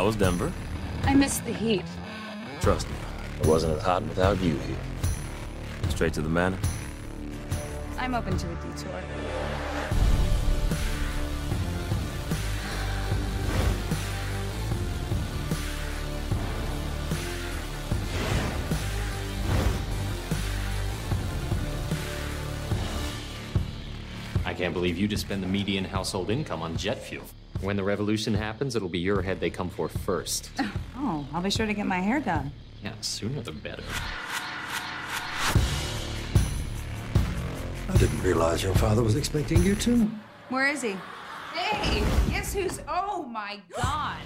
How was Denver? I missed the heat. Trust me, it wasn't as hot without you here. Straight to the manor? I'm open to a detour. I can't believe you just spend the median household income on jet fuel. When the revolution happens, it'll be your head they come for first. Oh, I'll be sure to get my hair done. Yeah, sooner the better. I didn't realize your father was expecting you too. Where is he? Hey, guess who's. Oh my god.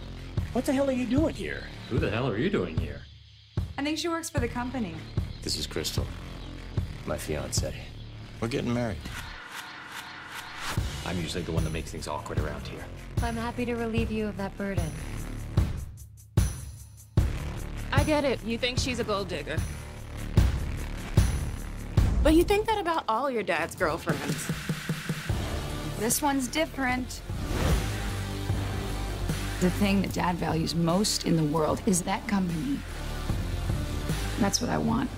What the hell are you doing here? Who the hell are you doing here? I think she works for the company. This is Crystal, my fiance. We're getting married. I'm usually the one that makes things awkward around here. I'm happy to relieve you of that burden. I get it. You think she's a gold digger. But you think that about all your dad's girlfriends. This one's different. The thing that Dad values most in the world is that company. That's what I want.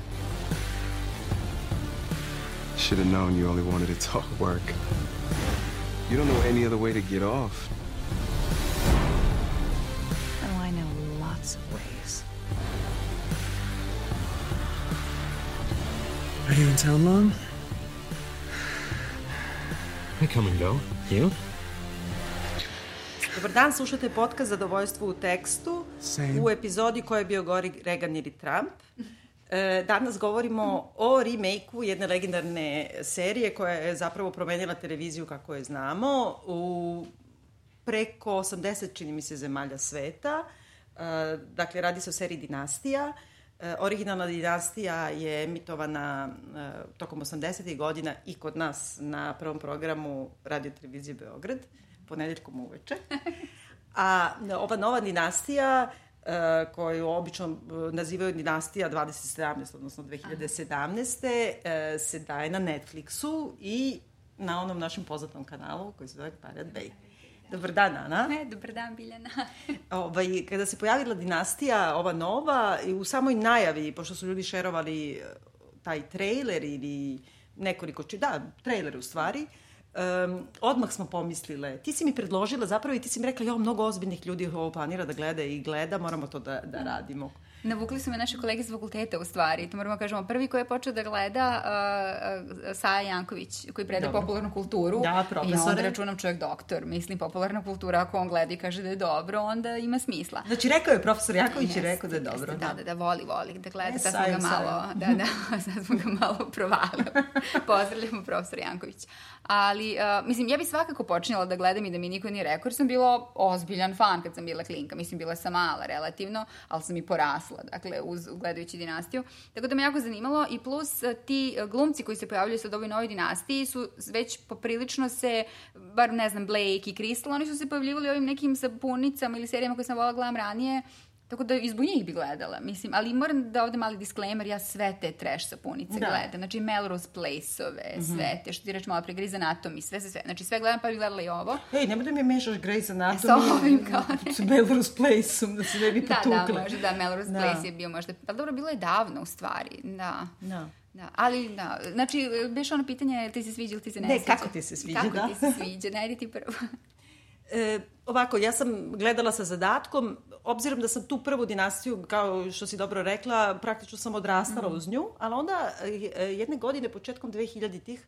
Should have known you only wanted to talk work. You don't know any other way to get off. Are you in town long? I come and go. You? Dobar dan, slušate podcast Zadovoljstvo u tekstu Same. u epizodi koja je bio gori Reagan ili Trump. E, danas govorimo o remake-u jedne legendarne serije koja je zapravo promenila televiziju kako je znamo u preko 80, čini mi se, zemalja sveta. E, dakle, radi se o seriji Dinastija. E, originalna Dinastija je emitovana e, tokom 80. godina i kod nas na prvom programu Radio Televizije Beograd, ponedeljkom uveče. A ova nova dinastija koju obično nazivaju dinastija 2017, odnosno 2017. Uh, se daje na Netflixu i na onom našem poznatom kanalu koji se zove Pirate Bay. Dobar dan, Ana. Ne, dobar dan, Biljana. Ovaj, kada se pojavila dinastija, ova nova, i u samoj najavi, pošto su ljudi šerovali eh, taj trailer ili nekoliko, či, da, trailer u stvari, um, odmah smo pomislile, ti si mi predložila zapravo i ti si mi rekla, jo, mnogo ozbiljnih ljudi ovo planira da gleda i gleda, moramo to da, da radimo. Navukli su me naše kolege iz fakulteta u stvari, to moramo da kažemo. Prvi koji je počeo da gleda uh, uh, Saja Janković, koji predaje Dobro. popularnu kulturu. Da, I onda profesore. računam čovjek doktor. Mislim, popularna kultura, ako on gleda i kaže da je dobro, onda ima smisla. Znači, rekao je profesor Jaković i Jeste, rekao da je dobro. jeste, Da, da, da, voli, voli da gleda. E, sad smo ga malo, da, da, sad smo ga malo provalili. Pozdravljamo profesor Janković. Ali, uh, mislim, ja bih svakako počinjala da gledam i da mi niko nije rekao, jer sam bila ozbiljan fan kad sam bila klinka. Mislim, bila sam mala relativno, ali sam i porasla, dakle, uz, gledajući dinastiju. Tako da me jako zanimalo i plus uh, ti uh, glumci koji se pojavljaju sad u ovoj novoj dinastiji su već poprilično se, bar ne znam, Blake i Crystal, oni su se pojavljivali ovim nekim sapunicama ili serijama koje sam volala gledam ranije, Tako da izbog njih bi gledala, mislim, ali moram da ovde mali disclaimer, ja sve te trash sapunice Da. gledam, znači Melrose Place-ove, sve te, što ti reći malo pre Grey's Anatomy, sve, sve, sve, znači sve gledam pa bih gledala i ovo. Ej, nemoj da mi mešaš Grey's Anatomy Sa ovim kao ne. s Melrose Place-om, da se ne bi Da, potukla. da, možda, da, Melrose Da. Place je bio možda, pa dobro, bilo je davno u stvari, da. Da. Da, ali da, znači, beš ono pitanje, ti se sviđa ili ti se ne, Ne, sviđa? kako ti se sviđa, kako da. ti se sviđa, najdi ti prvo. E, ovako, ja sam gledala sa zadatkom, obzirom da sam tu prvu dinastiju, kao što si dobro rekla, praktično sam odrastala uz nju, ali onda e, jedne godine, početkom 2000-ih,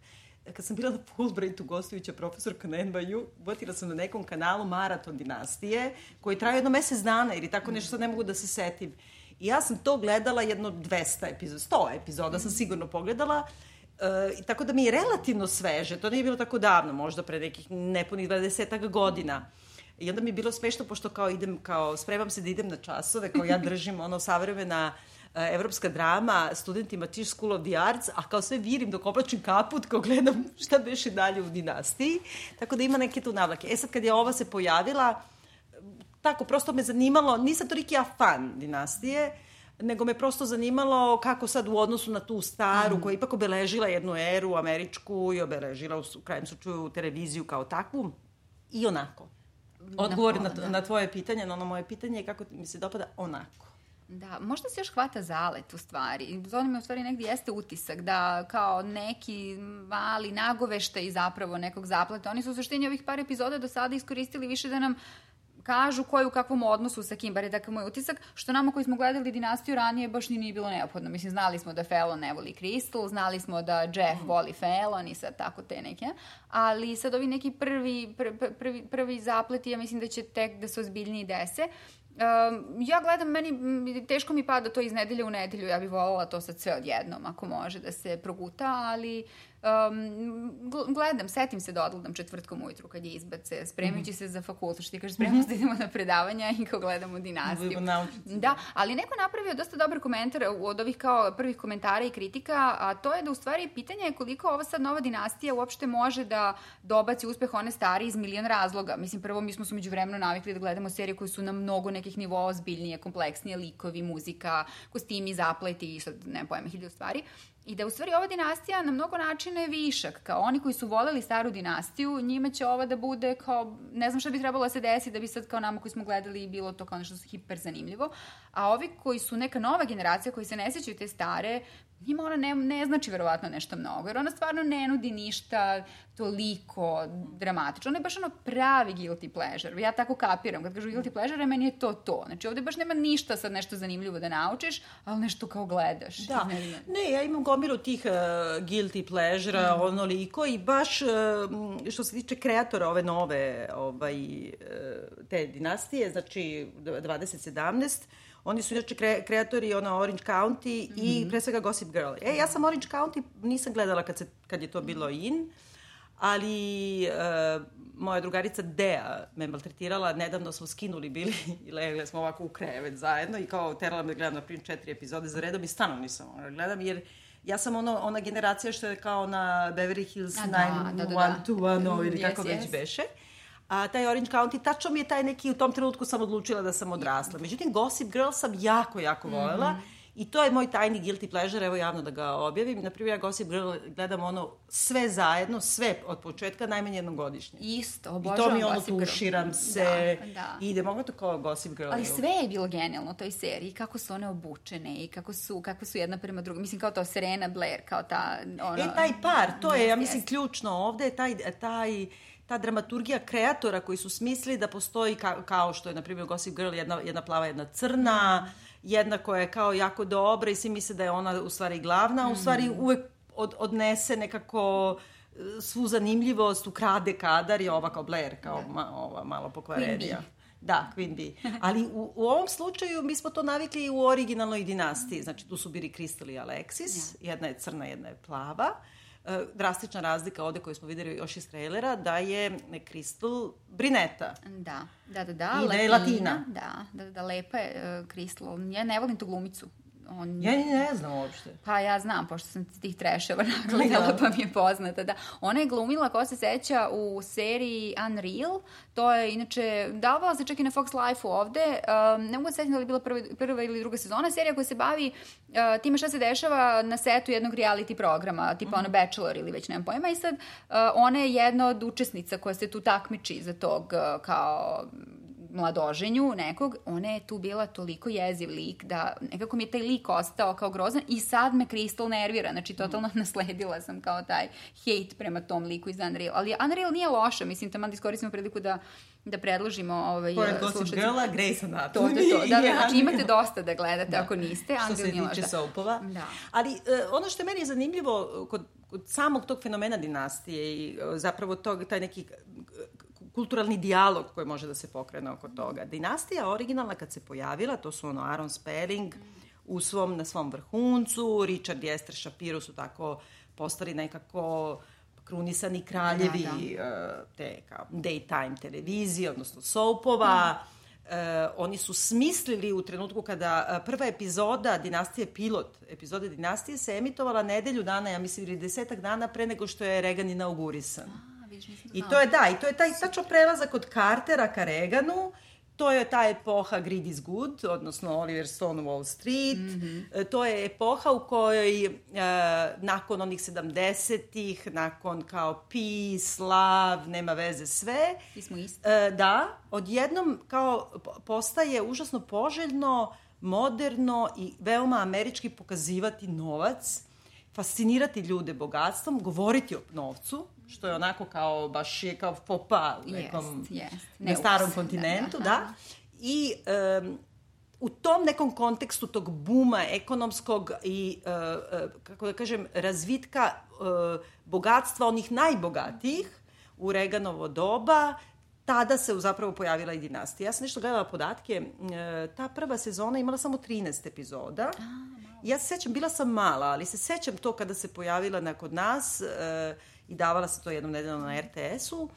kad sam bila na Fulbrightu gostujuća profesorka na NYU, uvotila sam na nekom kanalu Maraton dinastije, koji traje jedno mesec dana, ili tako nešto sad ne mogu da se setim. I ja sam to gledala jedno 200 epizoda, 100 epizoda sam sigurno pogledala, E, tako da mi je relativno sveže, to nije bilo tako davno, možda pre nekih nepunih 20 godina. I onda mi je bilo smešno, pošto kao idem, kao spremam se da idem na časove, kao ja držim ono savremena e, evropska drama, studentima Tisch School of the Arts, a kao sve virim dok oblačim kaput, kao gledam šta beše dalje u dinastiji. Tako da ima neke tu navlake. E sad kad je ova se pojavila, tako, prosto me zanimalo, nisam toliki ja fan dinastije, nego me prosto zanimalo kako sad u odnosu na tu staru, mm. koja je ipak obeležila jednu eru američku i obeležila u, u krajem slučaju televiziju kao takvu, i onako. Odgovor na, Na na, da. na tvoje pitanje, na ono moje pitanje je kako mi se dopada onako. Da, možda se još hvata zalet u stvari. Zoni me u stvari negdje jeste utisak da kao neki mali nagoveštaj zapravo nekog zapleta. Oni su u suštini ovih par epizoda do sada iskoristili više da nam kažu ko je u kakvom odnosu sa kim, bar je takav moj utisak, što nama koji smo gledali dinastiju ranije baš ni nije bilo neophodno. Mislim, znali smo da Fallon ne voli Crystal, znali smo da Jeff voli Fallon i sad tako te neke, ali sad ovi neki prvi, pr, pr, prvi, prvi zapleti, ja mislim da će tek da se ozbiljniji dese. Um, ja gledam, meni teško mi pada to iz nedelje u nedelju, ja bih voljela to sad sve odjednom, ako može da se proguta, ali um, gledam, setim se da odgledam četvrtkom ujutru kad je izbace, spremajući se za fakultu, što ti kažeš, spremamo se da idemo na predavanja i kao gledamo dinastiju. Naučnici. Da, ali neko napravio dosta dobar komentar od ovih kao prvih komentara i kritika, a to je da u stvari pitanje je koliko ova sad nova dinastija uopšte može da dobaci uspeh one stari iz milion razloga. Mislim, prvo mi smo se među vremenu navikli da gledamo serije koje su na mnogo nekih nivoa ozbiljnije, kompleksnije, likovi, muzika, kostimi, zapleti i sad, ne pojma, hiljadu stvari. I da u stvari ova dinastija na mnogo načina je višak. Kao oni koji su voleli staru dinastiju, njima će ova da bude kao, ne znam šta bi trebalo da se desi da bi sad kao nama koji smo gledali bilo to kao nešto hiper zanimljivo. A ovi koji su neka nova generacija koji se ne sećaju te stare, njima ona ne, ne znači verovatno nešto mnogo, jer ona stvarno ne nudi ništa toliko dramatično. Ona je baš ono pravi guilty pleasure. Ja tako kapiram. Kad kažu guilty pleasure, meni je to to. Znači ovde baš nema ništa sad nešto zanimljivo da naučiš, ali nešto kao gledaš. Da, Ne znam. ne, ja imam gomilu tih uh, guilty pleasure, mm. onoliko i baš uh, što se tiče kreatora ove nove ovaj, uh, te dinastije, znači 2017, Oni su inače kre, kreatori ona Orange County mm -hmm. i pre svega Gossip Girl. E, ja sam Orange County nisam gledala kad, se, kad je to bilo in, ali uh, moja drugarica Dea me maltretirala, nedavno smo skinuli bili i legle smo ovako u krevet zajedno i kao terala me da gledam na primjer četiri epizode za redom i stano nisam mogla da gledam jer ja sam ono, ona generacija što je kao na Beverly Hills A, da, da, da, da. 90210 ili kako Yes, već yes. beše. A taj Orange County, tačno mi je taj neki, u tom trenutku sam odlučila da sam odrasla. Međutim, Gossip Girl sam jako, jako. Mhm. I to je moj tajni guilty pleasure, evo javno da ga objavim. Naprimjer, ja Gossip Girl gledam ono sve zajedno, sve od početka, najmanje jednom godišnje. Isto, I obožavam to mi ono Gossip Girl. tuširam se, Da, da. ide, mogu to kao Gossip Girl. Ali sve je bilo genijalno u toj seriji, kako su one obučene i kako su, kako su jedna prema drugoj. Mislim, kao to Serena Blair, kao ta... Ono, E, taj par, to je, ja mislim, ključno ovde, taj, taj, ta dramaturgija kreatora koji su smislili da postoji ka, kao što je, na primjer, Gossip Girl, jedna, jedna plava, jedna crna, jedna koja je kao jako dobra i svi misle da je ona u stvari glavna, a u stvari uvek od, odnese nekako e, svu zanimljivost, ukrade kadar i ova kao Blair, kao ma, ova malo pokvarenija. Da, Queen Bee. Ali u, u ovom slučaju mi smo to navikli i u originalnoj dinastiji. Znači, tu su bili Crystal i Alexis. Jedna je crna, jedna je plava. E, drastična razlika ovde koju smo videli još iz trailera, da je Crystal brineta. Da, da, da, da. I da je latina. Da, da, da, da, lepa je uh, Crystal. Ja ne volim tu glumicu. On, Ja ne znam uopšte. Pa ja znam, pošto sam tih treševa nagledala, pa mi je poznata, da. Ona je glumila, ko se seća, u seriji Unreal, to je inače, davala se čak i na Fox Life-u ovde, um, ne mogu da setim da li je bila prva, prva ili druga sezona, serija koja se bavi uh, time šta se dešava na setu jednog reality programa, tipa ono Bachelor ili već nemam pojma, i sad uh, ona je jedna od učesnica koja se tu takmiči za tog uh, kao mladoženju nekog, ona je tu bila toliko jeziv lik da nekako mi je taj lik ostao kao grozan i sad me Crystal nervira, znači totalno nasledila sam kao taj hate prema tom liku iz Unreal. Ali Unreal nije loša, mislim, tamo da iskoristimo priliku da, da predložimo ovaj, Pored uh, Gossip. Girla, Grey's To, Anatomy. to, to. Da, da, je znači imate dosta da gledate ako niste. što se tiče da. soapova. Da. Ali e, ono što je meni zanimljivo kod, kod samog tog fenomena dinastije i e, zapravo tog, taj neki kulturalni dijalog koji može da se pokrene oko toga. Dinastija originalna kad se pojavila, to su ono Aaron Spelling u svom, na svom vrhuncu, Richard i Esther Shapiro su tako postali nekako krunisani kraljevi Da, e, te kao daytime televizije, odnosno soapova. E, oni su smislili u trenutku kada e, prva epizoda Dinastije Pilot, epizoda Dinastije se emitovala nedelju dana, ja mislim, ili desetak dana pre nego što je Reagan inaugurisan. A, vidiš, nisam I to je, da, i to je taj tačno prelazak od Cartera ka Reganu, to je ta epoha Greed is Good, odnosno Oliver Stone Wall Street. E, To je epoha u kojoj e, nakon onih 70-ih, nakon kao peace, love, nema veze sve, Svi smo isti. E, da, odjednom kao po- postaje užasno poželjno, moderno i veoma američki pokazivati novac, fascinirati ljude bogatstvom, govoriti o novcu, što je onako kao, baš je kao popa u nekom, jest. na Neukus. starom Da, kontinentu, da, da. aha. I em, u tom nekom kontekstu tog buma ekonomskog i, e, kako da kažem, razvitka e, bogatstva onih najbogatijih u Reganovo doba, tada se zapravo pojavila i dinastija. Ja sam nešto gledala podatke, ta prva sezona imala samo 13 epizoda. Ja se sećam, bila sam mala, ali se sećam to kada se pojavila na kod nas e, i davala se to jednom nedeljom na RTS-u.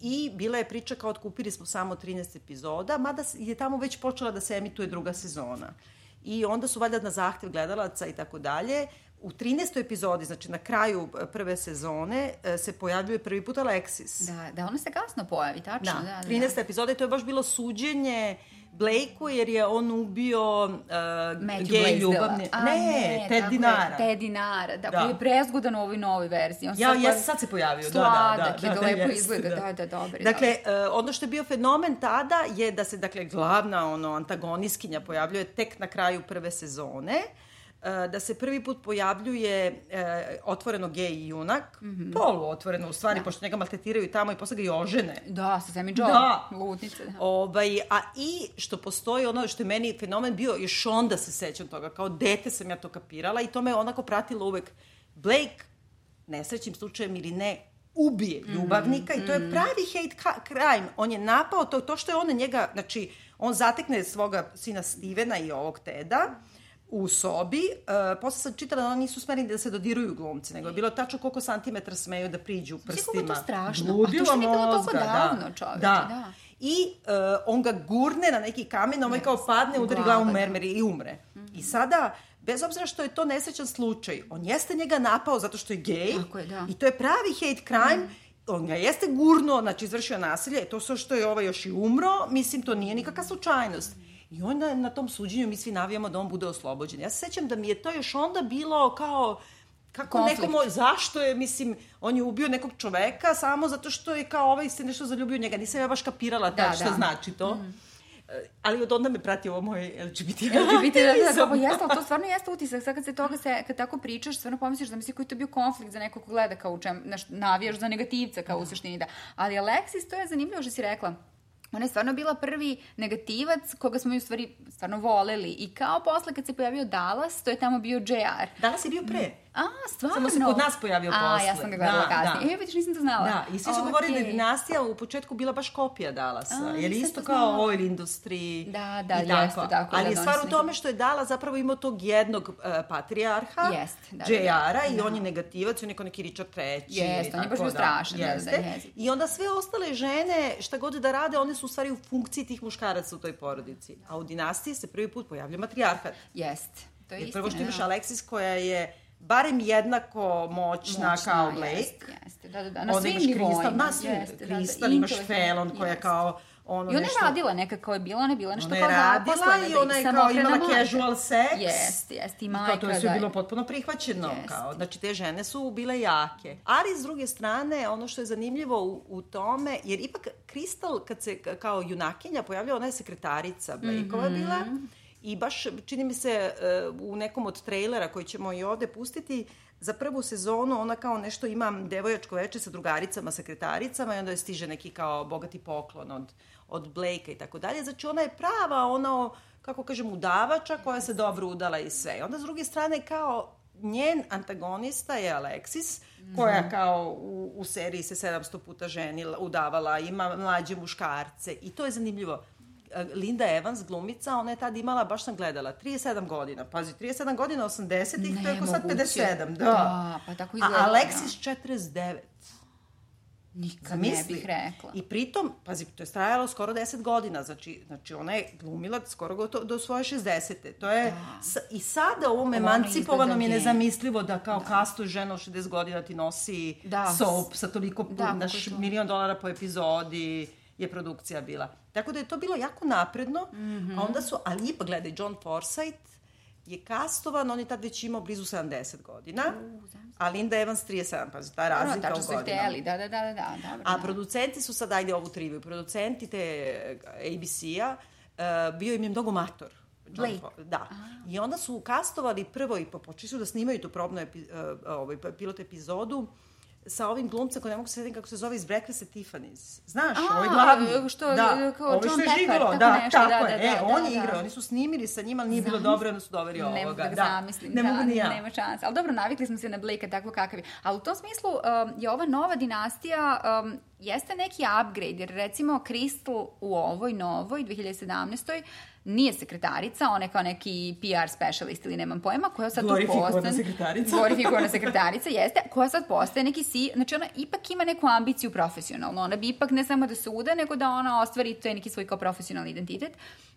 I bila je priča kao otkupili smo samo 13 epizoda, mada je tamo već počela da se emituje druga sezona. I onda su valjda na zahtev gledalaca i tako dalje, u 13. epizodi, znači na kraju e, prve sezone, e, se pojavljuje prvi put Alexis. Da, da, ona se kasno pojavi, tačno. Da, Da, da, 13. epizoda i to je baš bilo suđenje Blakeu jer je on ubio uh, gej ljubavne... A, ne, Ted tako Dinara. Ted Dinara, da, Da. koji je prezgodan u ovoj novoj verziji. On Ja, sad ja pojavi- sad se pojavio, da, da, da, da, da, lepo jeste, izgleda, da. da, da, dobar. je, Dakle, dobar. uh, ono što je bio fenomen tada je da se, dakle, glavna ono, antagonistkinja pojavljuje tek na kraju prve sezone, uh, da se prvi put pojavljuje uh, otvoreno gej junak, mm Mhm. -hmm. polu otvoreno u stvari, Da. pošto njega maltretiraju tamo i posle ga i ožene. Da, sa Sammy Joe. Da. Lutnice, da. Ovaj, a i što postoji ono što je meni fenomen bio, još onda se sećam toga, kao dete sam ja to kapirala i to me onako pratilo uvek. Blake, nesrećnim slučajem ili ne, ubije ljubavnika i to je pravi hate crime. On je napao to, to što je on njega, znači, on zatekne svoga sina Stevena i ovog Teda, u sobi. Uh, posle sam čitala da oni nisu smeli da se dodiruju glumci, nego je bilo tačno koliko santimetra smeju da priđu prstima. kako je to strašno? A to Ludilo što nije bilo toliko mozga, davno, da. čoveče, Da. da. I uh, on ga gurne na neki kamen, ovaj kao padne, udari glavu u da. mermer i umre. I sada, bez obzira što je to nesrećan slučaj, on jeste njega napao zato što je gej Tako je, da. i to je pravi hate crime, on ga jeste gurnuo, znači izvršio nasilje, e, to sve što je ovaj još i umro, mislim, to nije nikakva slučajnost. I onda na tom suđenju mi svi navijamo da on bude oslobođen. Ja se sećam da mi je to još onda bilo kao kako Konflikt. nekomo, zašto je, mislim, on je ubio nekog čoveka samo zato što je kao ovaj se nešto zaljubio njega. Nisam ja baš kapirala Da, da, šta da. znači to. E, Ali od onda me prati ovo moj LGBT LGBT, da, da, da, pa jeste, ali to stvarno jeste utisak. Sad kad se toga se, kad tako pričaš, stvarno pomisliš da misli koji to bio konflikt za nekog ko gleda kao u čem, znaš, navijaš za negativca kao u suštini, da. Ali Alexis, to je zanimljivo što si rekla. Ona je stvarno bila prvi negativac koga smo mi u stvari stvarno voleli. I kao posle kad se pojavio Dallas, to je tamo bio JR. Danas je bio pre. A, stvarno? Samo se kod nas pojavio A, posle. ja sam ga gledala Da, kasnije. da. E, vidiš, nisam to znala. Da, i svi su govorili da je dinastija u početku bila baš kopija Dallasa. A, jer isto to kao oil industry. Da, da, i tako. jeste tako, Ali da, je da, stvar u tome što je Dallas zapravo imao tog jednog uh, patrijarha, Jeste, da, da, da. JR-a, i Da. on je negativac, on je kao neki Richard III. Jeste, on je baš bio strašan, da, da, da, Jeste. I onda sve ostale žene, šta god da rade, one su u stvari u funkciji tih muškaraca u toj porodici. A u dinastiji se prvi put pojavlja matrijarhat. Jeste. To je Jer prvo što imaš da. Alexis koja je barem jednako moćna, Moćna, kao Blake. Jeste, jeste. Da, da, da. Na Onda svim Kristal, nivoima. na svim, Jeste, da, da. Kristal, imaš Felon koja je jeste. kao ono I ona je nešto... radila nekako je bila, ona je bila nešto Ona je kao radila i da, ona je kao imala majka. casual sex. Jeste, jeste, i majka. kao to je sve da. bilo potpuno prihvaćeno. Jeste. Kao, znači, te žene su bile jake. Ali, s druge strane, ono što je zanimljivo u, u tome, jer ipak Kristal, kad se kao junakinja pojavlja, ona je sekretarica Blakeova Mhm. bila. I baš, čini mi se, e, u nekom od trailera koji ćemo i ovde pustiti, za prvu sezonu ona kao nešto ima devojačko veče sa drugaricama, sekretaricama i onda je stiže neki kao bogati poklon od, od Blakea i tako dalje. Znači ona je prava ono, kako kažem, udavača koja se dobro udala i sve. Onda s druge strane kao njen antagonista je Alexis, koja kao u, u seriji se 700 puta ženila, udavala, ima mlađe muškarce i to je zanimljivo. Linda Evans, glumica, ona je tad imala, baš sam gledala, 37 godina. Pazi, 37 godina 80-ih, to je ko sad Nemoguće. 57. Da. Da, pa tako izgleda, A Alexis 49. Nikad ne bih rekla. I pritom, pazi, to je trajalo skoro 10 godina, znači, znači ona je glumila skoro gotovo do svoje 60. To je, s, i sada ovom Ona emancipovanom je nezamislivo da kao da. kastu žena od 60 godina ti nosi Da. soap sa toliko, Da, da, naš milion dolara po epizodi je produkcija bila. Tako da je to bilo jako napredno, mm Mhm. -hmm. a onda su, ali ipak gledaj, John Forsythe je kastovan, on je tad već imao blizu 70 godina, a Linda Evans 37, pa ta razlika tačno u godinama. hteli, da, da, da, da, da, dobro. A da. producenti su sad, ajde ovu triviju, producenti te eh, ABC-a, uh, bio im je mnogo mator. Blake. Da. I onda su kastovali prvo i po- počeli su da snimaju tu probnu epi, uh, ovaj, pilot epizodu sa ovim glumcem koji ne mogu se sjetiti kako se zove iz Breakfast at Tiffany's. Znaš, A, ovaj glavni. što- da, kao ovaj što je žigalo, tako da, nešto, tako da, je. da, e, da, on da, je da. igrao, oni su snimili sa njima, ali nije bilo dobro, onda su doveli ovoga. Ne mogu da da. zamislim. Ne da, mogu ni ja. Nema šanse. Ali dobro, navikli smo se na Blake takav kakav je. Ali u tom smislu um, je ova nova dinastija um, jeste neki upgrade, jer recimo Crystal u ovoj novoj, 2017. nije sekretarica, ona je kao neki PR specialist ili nemam pojma, koja sad tu postaje... sekretarica. Glorifikovana sekretarica, jeste, koja sad postaje neki si... Znači ona ipak ima neku ambiciju profesionalno. Ona bi ipak ne samo da se uda, nego da ona ostvari to je neki svoj kao profesionalni identitet.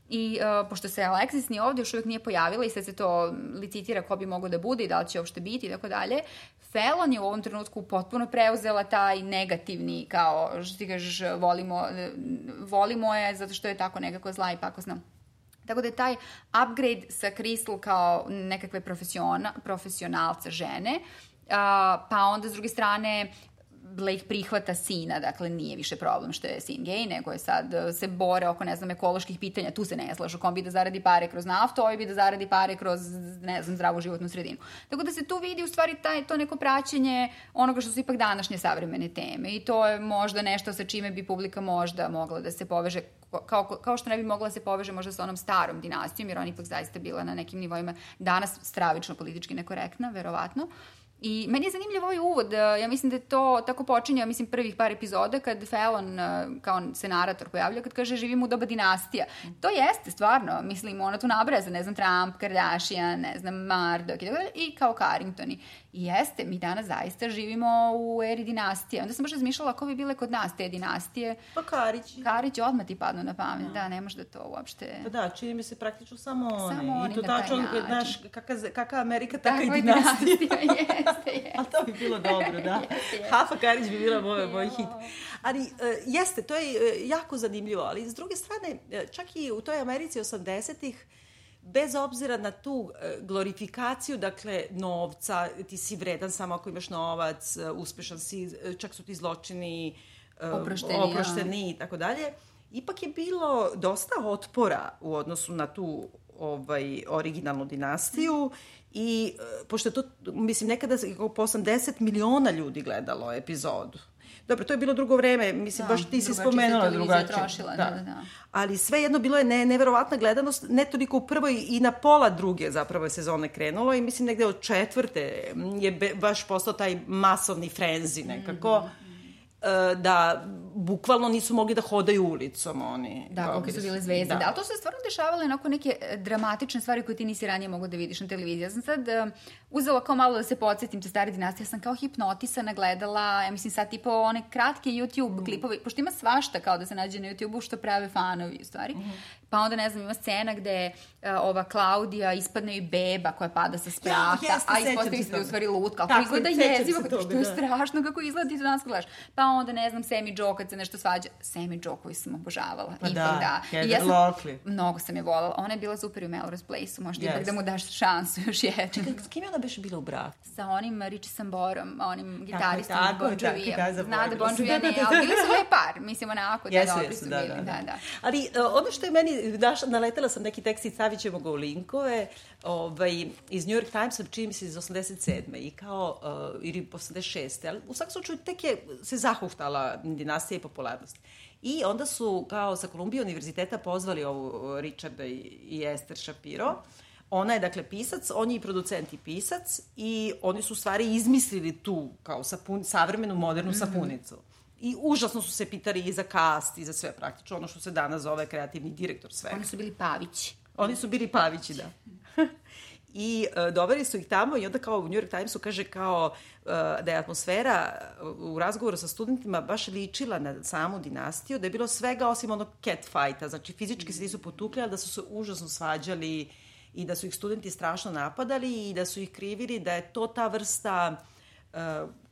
I uh, pošto se Alexis ni ovde još uvijek nije pojavila i sad se to licitira ko bi mogao da bude i da li će uopšte biti i tako dalje, Fallon je u ovom trenutku potpuno preuzela taj negativni, kao što ti kažeš, volimo, volimo je zato što je tako nekako zla i pakosna. Tako da je taj upgrade sa Crystal kao nekakve profesiona, profesionalca žene, a, pa onda s druge strane Blake prihvata sina, dakle nije više problem što je sin gej, nego je sad e, se bore oko, ne znam, ekoloških pitanja, tu se ne slažu, kom bi da zaradi pare kroz naftu, ovaj bi da zaradi pare kroz, ne znam, zdravu životnu sredinu. Tako da se tu vidi u stvari taj, to neko praćenje onoga što su ipak današnje savremene teme i to je možda nešto sa čime bi publika možda mogla da se poveže kao, kao što ne bi mogla da se poveže možda sa onom starom dinastijom, jer ona ipak zaista bila na nekim nivoima danas stravično politički nekorektna, verovatno. I meni je zanimljiv ovaj uvod, ja mislim da je to tako počinje, ja mislim prvih par epizoda kad Fallon kao se narator pojavlja, kad kaže živimo u doba dinastija. To jeste stvarno, mislim, ona tu nabraza, ne znam, Trump, Kardashian, ne znam, Marduk i tako dalje, i kao Carringtoni. I jeste, mi danas zaista živimo u eri dinastije. Onda sam baš razmišljala ko bi bile kod nas te dinastije. Pa Karić. Karić odmah ti padnu na pamet, da, ne može da to uopšte... Pa da, čini mi se praktično samo. Samo oni I to tačno, znaš, kaka, kaka Amerika, taka i Takva je dinastija. dinastija, jeste, jeste. Ali to bi bilo dobro, da. Jeste, jeste. Hafa Karić bi bila moj, moj hit. Ali uh, jeste, to je uh, jako zanimljivo, ali s druge strane, uh, čak i u toj Americi 80-ih, bez obzira na tu e, glorifikaciju, dakle, novca, ti si vredan samo ako imaš novac, e, uspešan si, e, čak su ti zločini e, Oprošteni, oprošteni i tako dalje, ipak je bilo dosta otpora u odnosu na tu ovaj, originalnu dinastiju i e, pošto je to, mislim, nekada po 80 miliona ljudi gledalo epizodu. Dobro, to je bilo drugo vreme, mislim, Da, baš ti si spomenula drugačije. trošila, da, da, da. Ali svejedno bilo je ne, neverovatna gledanost, ne toliko u prvoj i na pola druge zapravo sezone krenulo i mislim negde od četvrte je be, baš postao taj masovni frenzi nekako. Mm -hmm. Da bukvalno nisu mogli da hodaju ulicom oni. Da, koliko su bile zvezde. Da. da, ali to su se stvarno dešavale onako neke e, dramatične stvari koje ti nisi ranije mogao da vidiš na televiziji. Ja sam sad uh, uzela kao malo da se podsjetim te stare dinastije, ja sam kao hipnotisana gledala, ja mislim sad tipa one kratke YouTube mm. klipove, pošto ima svašta kao da se nađe na YouTube-u što prave fanovi u stvari. Mm. Pa onda, ne znam, ima scena gde uh, ova Klaudija ispadne i beba koja pada sa sprata, Ja, jeste, a ispostavi se da je u stvari lutka. Kako izgleda jezivo, se što toga, je da. strašno kako izgleda ti to danas gledaš. Pa onda, ne znam, Sammy Joe kad se nešto svađa. Sammy Joe koju sam obožavala. Pa ipak da, da. I ja sam, Locklear. Mnogo sam je volala. Ona je bila super u Melrose Place-u. Možda Yes. ipak da mu daš šansu još jednu. S kim je ona beše bila u braku? Sa onim Richie Samborom, onim gitaristom tako, Bon tako, Jovija. da, Zna da Bon Da, da, ne, da, ali da. bili su lep par. Mislim, onako, da, Jesu, dobri jesu, su da, bili. da, da. Da, da. Ali uh, ono što je meni, daš, naletela sam neki tekst i stavit ćemo ga u linkove, ovaj, iz New York Timesa, čini mi se iz 87. i kao, uh, ili 86. Ali u svakom slučaju tek je se zahuhtala dinastija i popularnost. I onda su kao sa Kolumbije univerziteta pozvali ovu uh, Richarda i, i Esther Shapiro. Ona je, dakle, pisac, on je i producent i pisac i oni su u stvari izmislili tu kao sapun, savremenu, modernu sapunicu. I užasno su se pitali i za cast i za sve praktično, ono što se danas zove kreativni direktor svega. Oni su bili Pavići. Oni su bili Pavići, da. I uh, doveli su ih tamo i onda kao u New York Timesu kaže kao uh, da je atmosfera uh, u razgovoru sa studentima baš ličila na samu dinastiju, da je bilo svega osim onog cat fighta, znači fizički se nisu potukli, ali da su se užasno svađali i da su ih studenti strašno napadali i da su ih krivili da je to ta vrsta uh,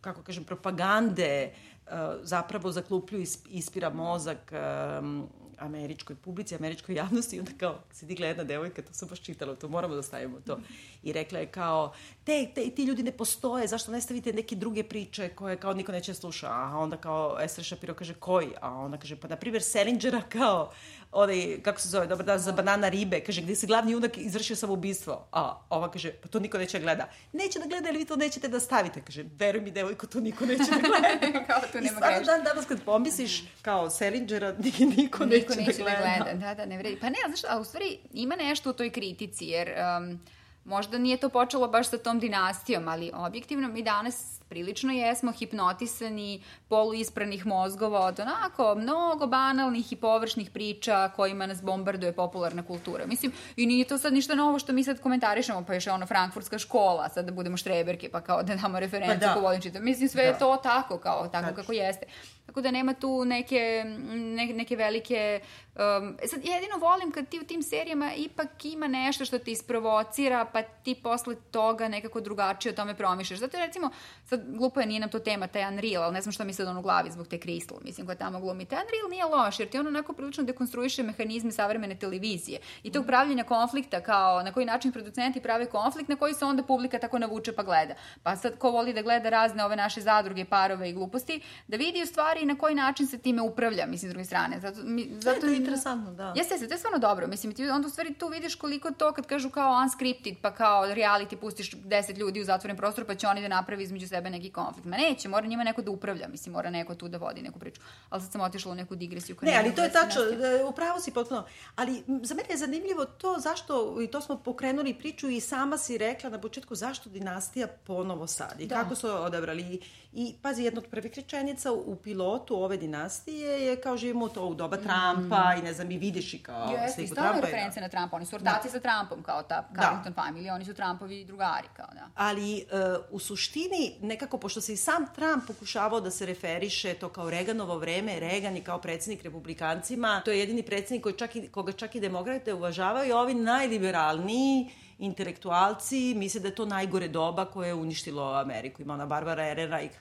kako kažem, propagande uh, zapravo zakluplju ispira mozak um, američkoj publici, američkoj javnosti i onda kao se digla jedna devojka, to sam baš čitala, to moramo da stavimo to. I rekla je kao, te, te, ti ljudi ne postoje, zašto ne stavite neke druge priče koje kao niko neće sluša? A onda kao Esther Shapiro kaže, koji? A ona kaže, pa na primjer Selingera kao, onaj, kako se zove, dobar dan za banana ribe, kaže, gde se glavni junak izvršio samoubistvo. A ova kaže, pa to niko neće da gleda. Neće da gleda, ali vi to nećete da stavite. Kaže, veruj mi, devojko, to niko neće da gleda. kao I nema stvarno greške. dan danas kad pomisliš kao Selingera, niko, niko neće, Niko neće da da gleda. gleda. Da, da, ne vredi. Pa ne, znaš, a u stvari ima nešto u toj kritici, jer um, možda nije to počelo baš sa tom dinastijom, ali objektivno mi danas prilično jesmo hipnotisani poluispranih mozgova od onako mnogo banalnih i površnih priča kojima nas bombarduje popularna kultura. Mislim, i nije to sad ništa novo što mi sad komentarišemo, pa još je ono frankfurtska škola, sad da budemo štreberke, pa kao da damo referencu Pa da. ko volim čitati. Mislim, sve Da. je to tako, kao, tako Tačno. kako jeste. Tako da nema tu neke, ne, neke velike... Um, sad, jedino volim kad ti u tim serijama ipak ima nešto što te isprovocira, pa ti posle toga nekako drugačije o tome promišljaš. Zato je, recimo, sad glupo je, nije nam to tema, taj Unreal, ali ne znam što mi sad on u glavi zbog te Crystal, mislim, koja tamo glumi. Taj Unreal nije loš, jer ti on onako prilično dekonstruiše mehanizme savremene televizije i tog pravljenja konflikta, kao na koji način producenti prave konflikt, na koji se onda publika tako navuče pa gleda. Pa sad, ko voli da gleda razne ove naše zadruge, parove i gluposti, da vidi u stvari na koji način se time upravlja, mislim, s druge strane. Zato, mi, zato to je interesantno, da. Jeste, jeste, to je stvarno dobro. Mislim, ti onda u stvari tu vidiš koliko to kad kažu kao unscripted, pa kao reality pustiš 10 ljudi u zatvoren prostor, pa će oni da napravi između sebe neki konflikt. Ma neće, mora njima neko da upravlja, mislim, mora neko tu da vodi neku priču. Ali sad sam otišla u neku digresiju. Ne, ali to je sa tačno, e, upravo si potpuno. Ali za mene je zanimljivo to zašto, i to smo pokrenuli priču i sama si rekla na početku zašto dinastija ponovo sad i Da. kako su odabrali. I, I pazi, jedna od prvih rečenica u pilotu ove dinastije je kao živimo to u doba Trumpa i ne znam, i vidiš i kao Jeste, i sliku Trumpa. i- reference na Trumpa. Oni su ortaci sa Trumpom, kao ta Carrington family, oni su Trumpovi drugari, kao da. Ali e, u suštini, nekako, pošto se i sam Trump pokušavao da se referiše to kao Reganovo vreme, Reagan je kao predsednik republikancima, to je jedini predsednik koji čak i, koga čak i demokrate uvažavaju, ovi najliberalniji intelektualci misle da je to najgore doba koje je uništilo Ameriku. Ima ona Barbara Ehrenreich,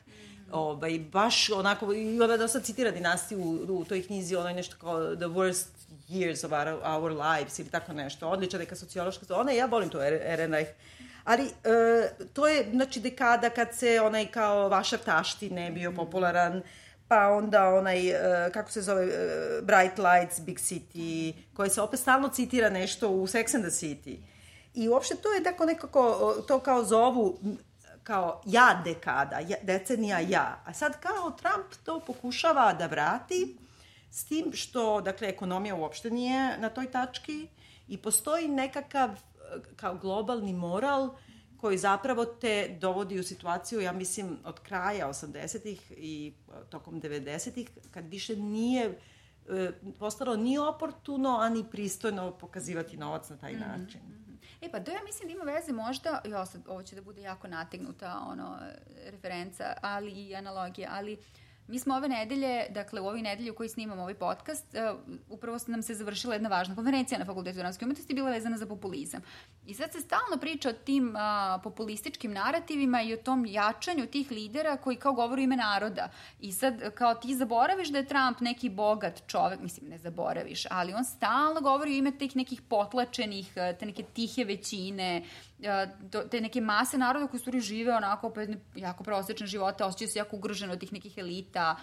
ovaj, baš onako, i ona dosta citira dinastiju u, u toj knjizi, ono je nešto kao the worst years of our, our lives ili tako nešto. Odlična neka sociološka, ona ja volim to Ehrenreich. Ali e, to je, znači, dekada kad se onaj kao vaša taštine bio popularan, pa onda onaj, e, kako se zove, e, Bright Lights, Big City, koje se opet stalno citira nešto u Sex and the City. I uopšte to je tako nekako, to kao zovu kao ja dekada, ja, decenija ja. A sad kao Trump to pokušava da vrati s tim što, dakle, ekonomija uopšte nije na toj tački i postoji nekakav kao globalni moral koji zapravo te dovodi u situaciju, ja mislim, od kraja 80-ih i e, tokom 90-ih, kad više nije e, postalo ni oportuno, a ni pristojno pokazivati novac na taj način. E pa to ja mislim da ima veze možda, jo sad ovo će da bude jako nategnuta ono, referenca, ali i analogija, ali mi smo ove nedelje, dakle u ovoj nedelji u kojoj snimamo ovaj podcast, uh, upravo nam se završila jedna važna konferencija na Fakultetu dramske umetnosti, bila vezana za populizam. I sad se stalno priča o tim uh, populističkim narativima i o tom jačanju tih lidera koji kao govore u ime naroda. I sad kao ti zaboraviš da je Trump neki bogat čovek, mislim ne zaboraviš, ali on stalno govori ime tih nekih potlačenih, uh, te neke tihe većine, to- te neke mase naroda koji su stvari žive onako opet jako prosečne živote, osjećaju se jako ugroženo od tih nekih elita,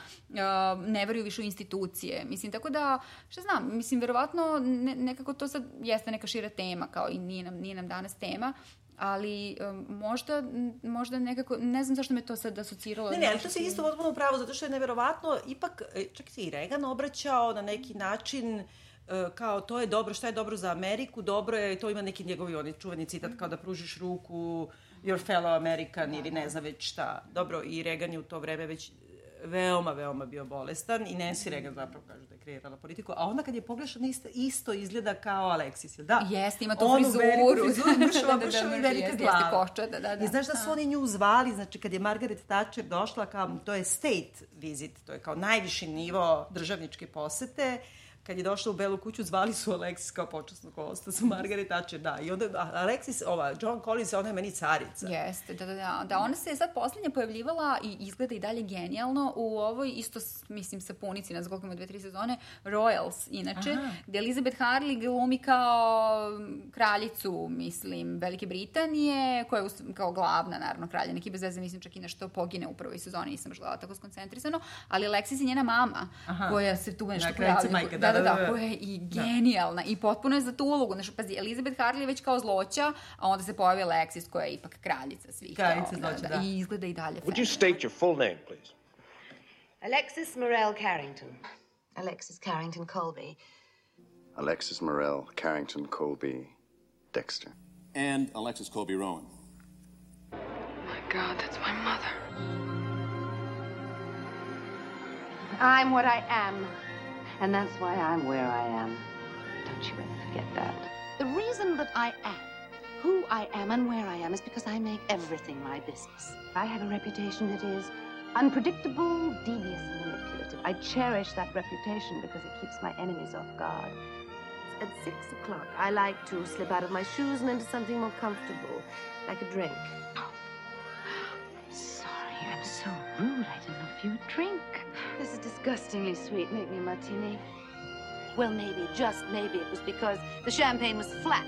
ne veruju više u institucije. Mislim, tako da, šta znam, mislim, verovatno ne, nekako to sad jeste neka šira tema, kao i nije nam, nije nam danas tema, ali um, možda, možda nekako, ne znam zašto me to sad asociralo. Ne, ne, ali to se isto potpuno pravo, zato što je neverovatno, ipak, e, čak se i Reagan obraćao na neki način kao to je dobro, šta je dobro za Ameriku, dobro je, to ima neki njegovi oni čuveni citat kao da pružiš ruku your fellow American ili ne znam već šta. Dobro, i Reagan je u to vreme već veoma, veoma bio bolestan i Nancy Reagan zapravo kaže da je kreirala politiku, a onda kad je pogledala isto, isto izgleda kao Alexis, jel da? Jeste, ima tu Onu frizuru. veliku frizuru, mršava, Da, da, da, mršava i velika jeste, glava. jeste, koča, da, da, I znaš da su da. oni nju zvali, znači kad je Margaret Thatcher došla, kao, to je state visit, to je kao najviši nivo državničke posete, kad je došla u Belu kuću, zvali su Alexis kao počasnog gosta, su Margaret Thatcher, da. I onda Alexis, ova, John Collins, ona je meni carica. Jeste, da, da, da. Da, ona se je sad poslednja pojavljivala i izgleda i dalje genijalno u ovoj, isto, mislim, sapunici, ne znam koliko ima dve, tri sezone, Royals, inače, Aha. gde Elizabeth Harley glumi kao mm, kraljicu, mislim, Velike Britanije, koja je kao glavna, naravno, kralja, neki bez veze, mislim, čak i nešto pogine u prvoj sezoni, nisam gledala tako skoncentrisano, ali Alexis je njena mama, Aha. koja se tu nešto pojavlja. majka, da, da, da, da, da. koja je i genijalna i potpuno je za tu ulogu. Znači, pazi, Elizabeth Harley je već kao zloća, a onda se pojavi Alexis koja je ipak kraljica svih. Kraljica zloća, da. I izgleda i dalje Would you state your full name, please? Alexis Morel Carrington. Alexis Carrington Colby. Alexis Morel, Carrington Colby, Dexter. And Alexis Colby Rowan. My God, that's my mother. I'm what I am. And that's why I'm where I am. Don't you ever forget that. The reason that I am who I am and where I am is because I make everything my business. I have a reputation that is unpredictable, devious, and manipulative. I cherish that reputation because it keeps my enemies off guard. At six o'clock, I like to slip out of my shoes and into something more comfortable, like a drink. Sorry, I'm so rude. I didn't know if you would drink. This is disgustingly sweet. Make me a martini. Well, maybe, just maybe, it was because the champagne was flat.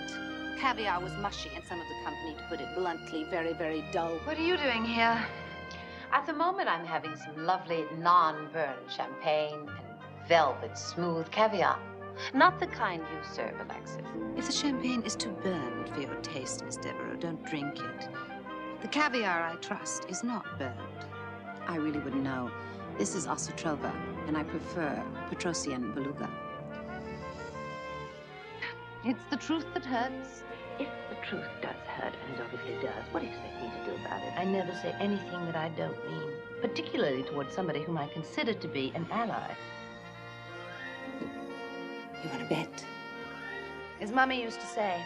Caviar was mushy, and some of the company, to put it bluntly, very, very dull. What are you doing here? At the moment, I'm having some lovely non-burnt champagne and velvet smooth caviar. Not the kind you serve, Alexis. If the champagne is too burned for your taste, Miss Devereux, don't drink it. The caviar, I trust, is not burned. I really wouldn't know. This is Osotrova, and I prefer Petrosian Beluga. It's the truth that hurts. If the truth does hurt, and it obviously does, what do you expect me to do about it? I never say anything that I don't mean, particularly towards somebody whom I consider to be an ally. You want to bet? As Mummy used to say,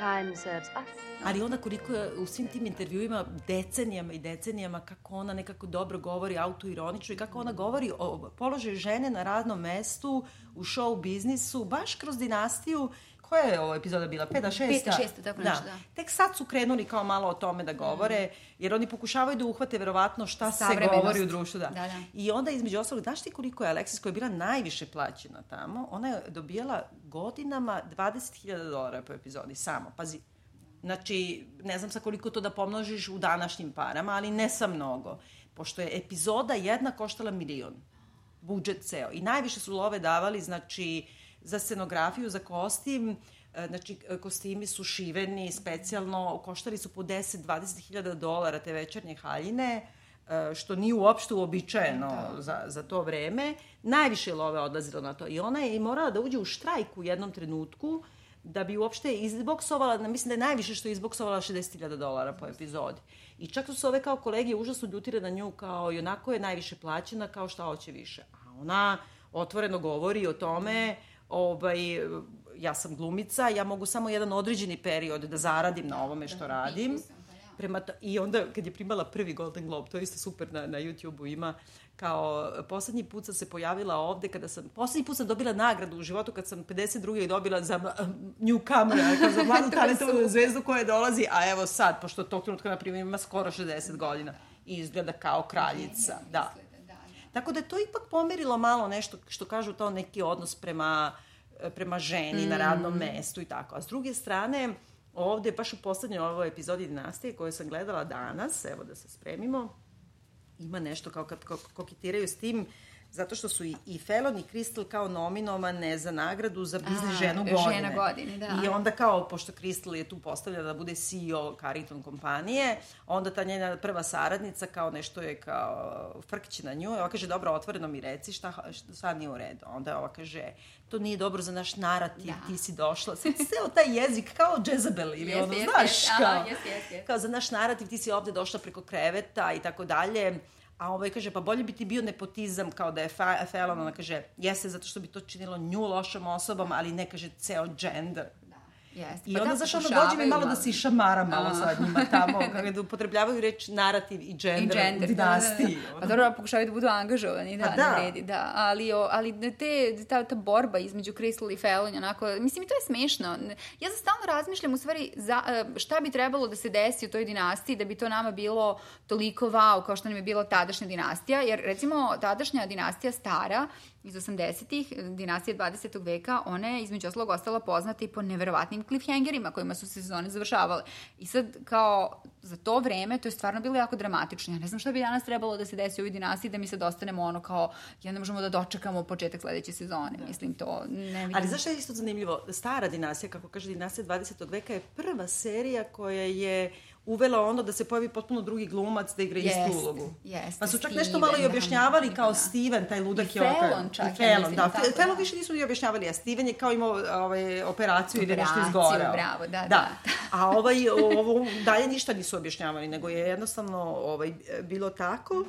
time serves us. Ali onda koliko je u svim tim intervjuima decenijama i decenijama kako ona nekako dobro govori autoironično i kako ona govori o položaju žene na radnom mestu u show biznisu, baš kroz dinastiju koja je ovo epizoda bila? Peta, šesta? Peta, šesta, tako nešto, da. Tek sad su krenuli kao malo o tome da govore, jer oni pokušavaju da uhvate verovatno šta se govori u društvu. Da. Da, da. I onda između ostalog, znaš ti koliko je Alexis koja je bila najviše plaćena tamo? Ona je dobijala godinama 20.000 dolara po epizodi, samo. Pazi, Znači, ne znam sa koliko to da pomnožiš u današnjim parama, ali ne sa mnogo. Pošto je epizoda jedna koštala milion. Budžet ceo. I najviše su love davali, znači, za scenografiju, za kostim, e, znači, kostimi su šiveni specijalno, koštali su po 10-20 hiljada dolara te večernje haljine, e, što nije uopšte uobičajeno za, za to vreme. Najviše love odlazilo na to. I ona je i morala da uđe u štrajk u jednom trenutku, da bi uopšte izboksovala, mislim da je najviše što je izboksovala 60.000 dolara po epizodi. I čak su se ove kao kolege užasno ljutile na nju kao i onako je najviše plaćena kao šta hoće više. A ona otvoreno govori o tome ovaj, ja sam glumica, ja mogu samo jedan određeni period da zaradim na ovome što radim. Prema to, I onda kad je primala prvi Golden Globe, to je isto super na, na YouTube-u ima, kao poslednji put sam se pojavila ovde kada sam, poslednji put sam dobila nagradu u životu kad sam 52. dobila za mla- newcomer, kao za mladu talentovanu zvezdu koja dolazi, a evo sad, pošto tog trenutka, na primjer, ima skoro 60 godina i izgleda kao kraljica. Da. Tako da je to ipak pomerilo malo nešto što kažu to neki odnos prema, prema ženi na radnom mestu i tako. A s druge strane, ovde, baš u poslednjoj ovoj epizodi Dinastije koju sam gledala danas, evo da se spremimo, ima nešto kao kad ko- koketiraju s tim zato što su i, i Felon i Crystal kao nominovane za nagradu za biznis ženu žena godine. godine, da. I onda kao, pošto Crystal je tu postavljena da bude CEO Carrington kompanije, onda ta njena prva saradnica kao nešto je kao frkće na nju. Ova kaže, dobro, otvoreno mi reci šta, šta sad nije u redu. Onda ova kaže, to nije dobro za naš narativ, Da. ti si došla. Sad ceo taj jezik kao Jezebel ili Jeste, ono, jeste, znaš, jeste. kao, jeste, jeste, jeste. kao za naš narativ ti si ovde došla preko kreveta i tako dalje A ovaj kaže, pa bolje bi ti bio nepotizam kao da je fa Fallon, ona kaže, jeste zato što bi to činilo nju lošom osobom, ali ne kaže ceo gender. Jeste. I Pa onda, da, znaš, pokušavaju, dođe mi malo da se išamara malo A. sa njima tamo, kako da upotrebljavaju reč narativ i gender, I gender, u dinastiji. Da, da, da. Pa dobro, pokušavaju da budu angažovani, da, Pa da. ne vredi, da. Ali, o, ali te, ta, ta borba između Crystal i Fallon, onako, mislim, i to je smešno. Ja za stalno razmišljam, u stvari, za, e, šta bi trebalo da se desi u toj dinastiji da bi to nama bilo toliko wow, kao što nam je bila tadašnja dinastija, jer, recimo, tadašnja dinastija stara, iz 80-ih, dinastije 20. veka, ona je između oslog ostala poznata i po neverovatnim cliffhangerima kojima su se sezone završavale. I sad, kao, za to vreme, to je stvarno bilo jako dramatično. Ja ne znam šta bi danas trebalo da se desi u ovoj dinastiji, da mi sad ostanemo ono kao, ja ne možemo da dočekamo početak sledeće sezone. Mislim, to ne vidim. Ali znaš šta je isto zanimljivo? Stara dinastija, kako kaže dinastija 20. veka, je prva serija koja je uvela ono da se pojavi potpuno drugi glumac da igra istu Jeste, ulogu. jeste, Pa su čak Steven, nešto malo i objašnjavali da, kao da. Steven, taj ludak I je opet. Fallon čak, I ja mislim, da. Fallon da. više nisu ni objašnjavali, a Steven je kao imao ovaj, operaciju ili nešto izgoreo. bravo, da, da. da. A ovaj, ovo dalje ništa nisu objašnjavali, nego je jednostavno ovaj, bilo tako.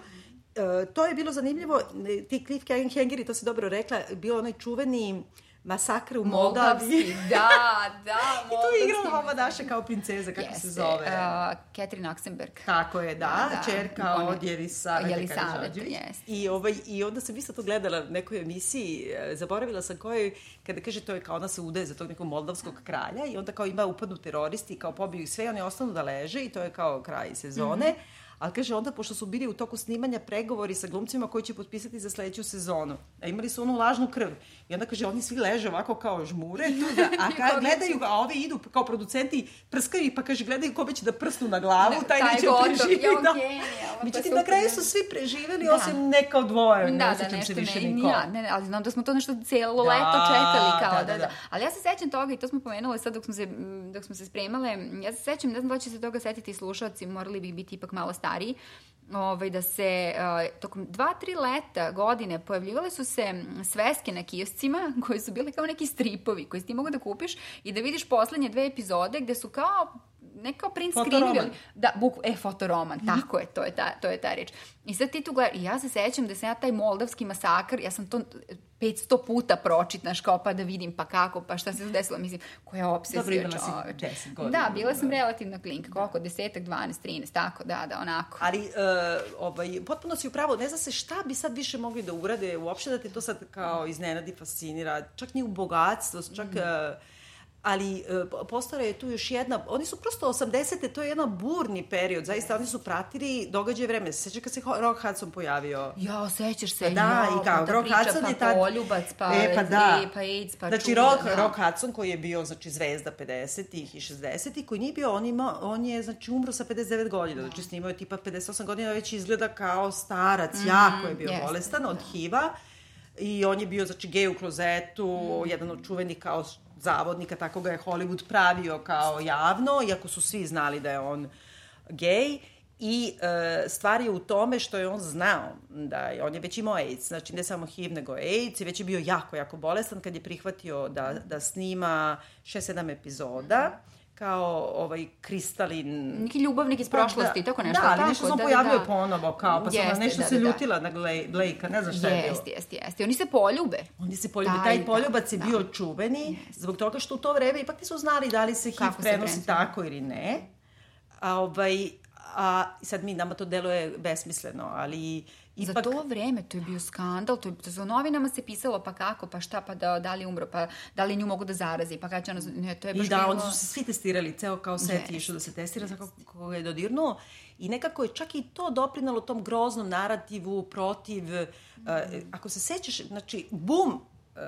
E, to je bilo zanimljivo, ti cliffhangeri, to si dobro rekla, bio onaj čuveni masakr u Moldavski, Moldaviji. da, da, I tu je igrala moldavski. ova naša kao princeza, kako se Jeste, zove. Uh, Catherine Oxenberg. Tako je, da, Da, da. čerka One- od Jelisaveta Karađorđević. jeste. I, ovaj, I onda sam isto to gledala u nekoj emisiji, e, zaboravila sam kojoj, kada kaže to je kao ona se udaje za tog nekog moldavskog kralja i onda kao ima upadnu teroristi i kao pobiju sve, oni ostanu da leže i to je kao kraj sezone. Mhm. Ali kaže onda, pošto su bili u toku snimanja pregovori sa glumcima koji će potpisati za sledeću sezonu, a imali su onu lažnu krv. I onda kaže, oni svi leže ovako kao žmure, tu da, a kad gledaju, a ovi idu kao producenti, prskaju ih, pa kaže, gledaju kome će da prsnu na glavu, taj, taj neće gotov, preživjeti. jo, Da. Je Međutim, na kraju da. su svi preživeli, Da. osim neka od dvoje. ne Da, da, osjećam se više ne, ni ni ko. ja, ne, ali znam da smo to nešto cijelo Da, leto čekali kao da, da, da, da, da. Ali ja se sećam toga i to smo pomenule sad dok smo se, dok smo se spremale, ja se sećam, ne znam da će se toga setiti slušalci, morali bi biti ipak malo stariji, ovaj, da se uh, tokom dva, tri leta godine pojavljivale su se sveske na kioscima koje su bile kao neki stripovi koji si ti mogu da kupiš i da vidiš poslednje dve epizode gde su kao ne kao print screenovi, ali da, buk, e, fotoroman, tako je, to je ta, to je ta reč. I sad ti tu gledaš, i ja se sećam da sam ja taj moldavski masakr, ja sam to 500 puta pročitaš kao pa da vidim pa kako, pa šta se desilo, mislim, koja opsesija Dobro, imala si čoveče. 10 godina. Da, bila sam relativno klinka, koliko, desetak, 12, 13, tako, da, da, onako. Ali, uh, ovaj, potpuno si upravo, ne zna se šta bi sad više mogli da urade, uopšte da te to sad kao iznenadi, fascinira, čak ni u bogatstvo, čak... Mhm. Uh, ali uh, postara je tu još jedna, oni su prosto 80. to je jedan burni period, zaista oni su pratili događaje vreme. Se seća kad se Rock Hudson pojavio? Ja, sećaš se, Pa da, jo, i kao, ta Rock priča, Hudson pa je tad... poljubac, pa, e, pa da. e, pa AIDS, pa znači, čuda, Rock, da. Rock Hudson koji je bio, znači, zvezda 50-ih i 60-ih, koji nije bio, on, ima, on je, znači, umro sa 59 godina, znači, snimao je tipa 58 godina, već izgleda kao starac, Mhm, jako je bio jeste, bolestan od HIV-a i on je bio, znači, gej u klozetu, Mhm. jedan od čuvenih kao zavodnika, tako ga je Hollywood pravio kao javno, iako su svi znali da je on gej. I e, stvar je u tome što je on znao da je, on je već imao AIDS, znači ne samo HIV nego AIDS i već je bio jako, jako bolestan kad je prihvatio da, da snima 6-7 epizoda kao ovaj kristalin Neki ljubavnik iz Pa, prošlosti, tako nešto, Da, ali nešto sam da, da, pojavio da. ponovo, kao, pa sam na Jeste, nešto da, se da, da. ljutila na Gle- Blake-a, ne znam šta je bilo. Jeste, jeste, jeste. Oni se poljube. Oni se poljube, Taj, taj, da, poljubac je da. bio čuveni, zbog toga što u to vreme ipak nisu znali da li se HIV Kako se prenosi prenosi. tako ili ne. A, ovaj, a sad mi, nama to deluje besmisleno, ali Za ipak... to vreme to je bio skandal, to je za novinama se pisalo pa kako, pa šta, pa da, da li umro, pa da li nju mogu da zarazi, pa kada će ona, ne, to je baš I da, bilo... oni su se svi testirali, ceo kao set je išao da se testira, za kako koga je dodirnuo. I nekako je čak i to doprinalo tom groznom narativu protiv, uh, ako se sećaš, znači, bum uh,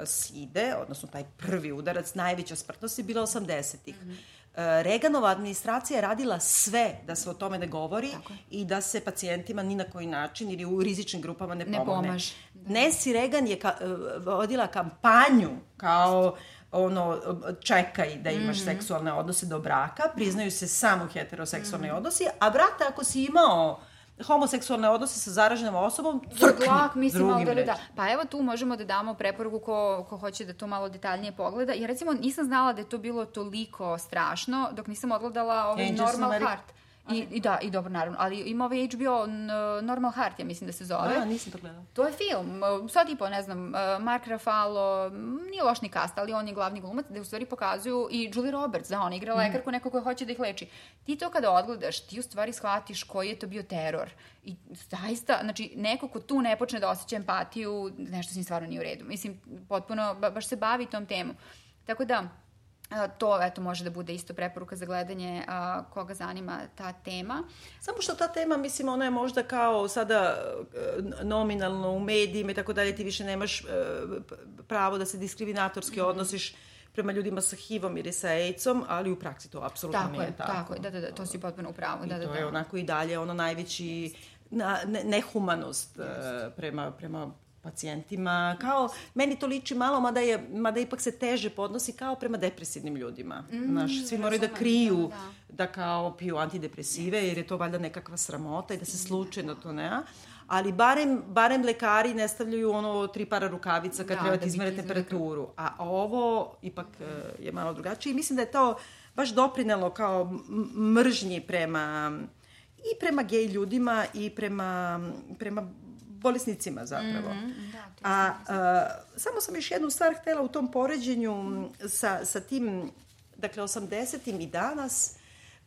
SIDE, odnosno taj prvi udarac, najveća smrtnost je bila 80-ih. Mhm. Uh, Reganova administracija je radila sve da se o tome ne govori i da se pacijentima ni na koji način ili u rizičnim grupama ne Ne pomogne. pomaže. Nancy Reagan je ka, uh, vodila kampanju kao ono, čekaj da imaš Mhm. seksualne odnose do braka, priznaju se samo heteroseksualni Mhm. odnosi, a brate, ako si imao homoseksualne odnose sa zaraženom osobom, crkni Glak, mislim, drugim da, da, da. Pa evo tu možemo da damo preporuku ko, ko hoće da to malo detaljnije pogleda. Jer recimo nisam znala da je to bilo toliko strašno dok nisam odgledala ovaj Angels Normal. Heart. I, I da, i dobro, naravno. Ali ima ovaj HBO Normal Heart, ja mislim da se zove. A, nisam to gledala. To je film. Sad tipa, ne znam, Mark Ruffalo, nije loš ni kast, ali on je glavni glumac, gde u stvari pokazuju i Julie Roberts, da, ona igra lekarku, neko ko hoće da ih leči. Ti to kada odgledaš, ti u stvari shvatiš koji je to bio teror. I zaista, znači, neko ko tu ne počne da osjeća empatiju, nešto s njim stvarno nije u redu. Mislim, potpuno, ba, baš se bavi tom temom. Tako da, to eto može da bude isto preporuka za gledanje a, koga zanima ta tema. Samo što ta tema, mislim, ona je možda kao sada e, nominalno u medijima i tako dalje, ti više nemaš e, pravo da se diskriminatorski mm -hmm. odnosiš prema ljudima sa HIV-om ili sa AIDS-om, ali u praksi to apsolutno tako nije je, tako. Tako je, da, da, da, to si potpuno u pravu. I da, da, to da. je onako i dalje ono najveći na, ne, nehumanost yes. prema, prema pacijentima, kao, meni to liči malo, mada, je, mada ipak se teže podnosi kao prema depresivnim ljudima. Mm, Znaš, svi moraju da kriju da, da. da kao piju antidepresive, jer je to valjda nekakva sramota i da se slučajno to ne, ali barem, barem lekari ne stavljaju ono tri para rukavica kad da, treba da ti izmere temperaturu. A ovo ipak je malo drugačije i mislim da je to baš doprinelo kao mržnji prema i prema gej ljudima i prema, prema bolesnicima zapravo. Mm -hmm, da, a, a, samo sam još jednu stvar htela u tom poređenju sa, sa tim, dakle, 80. i danas,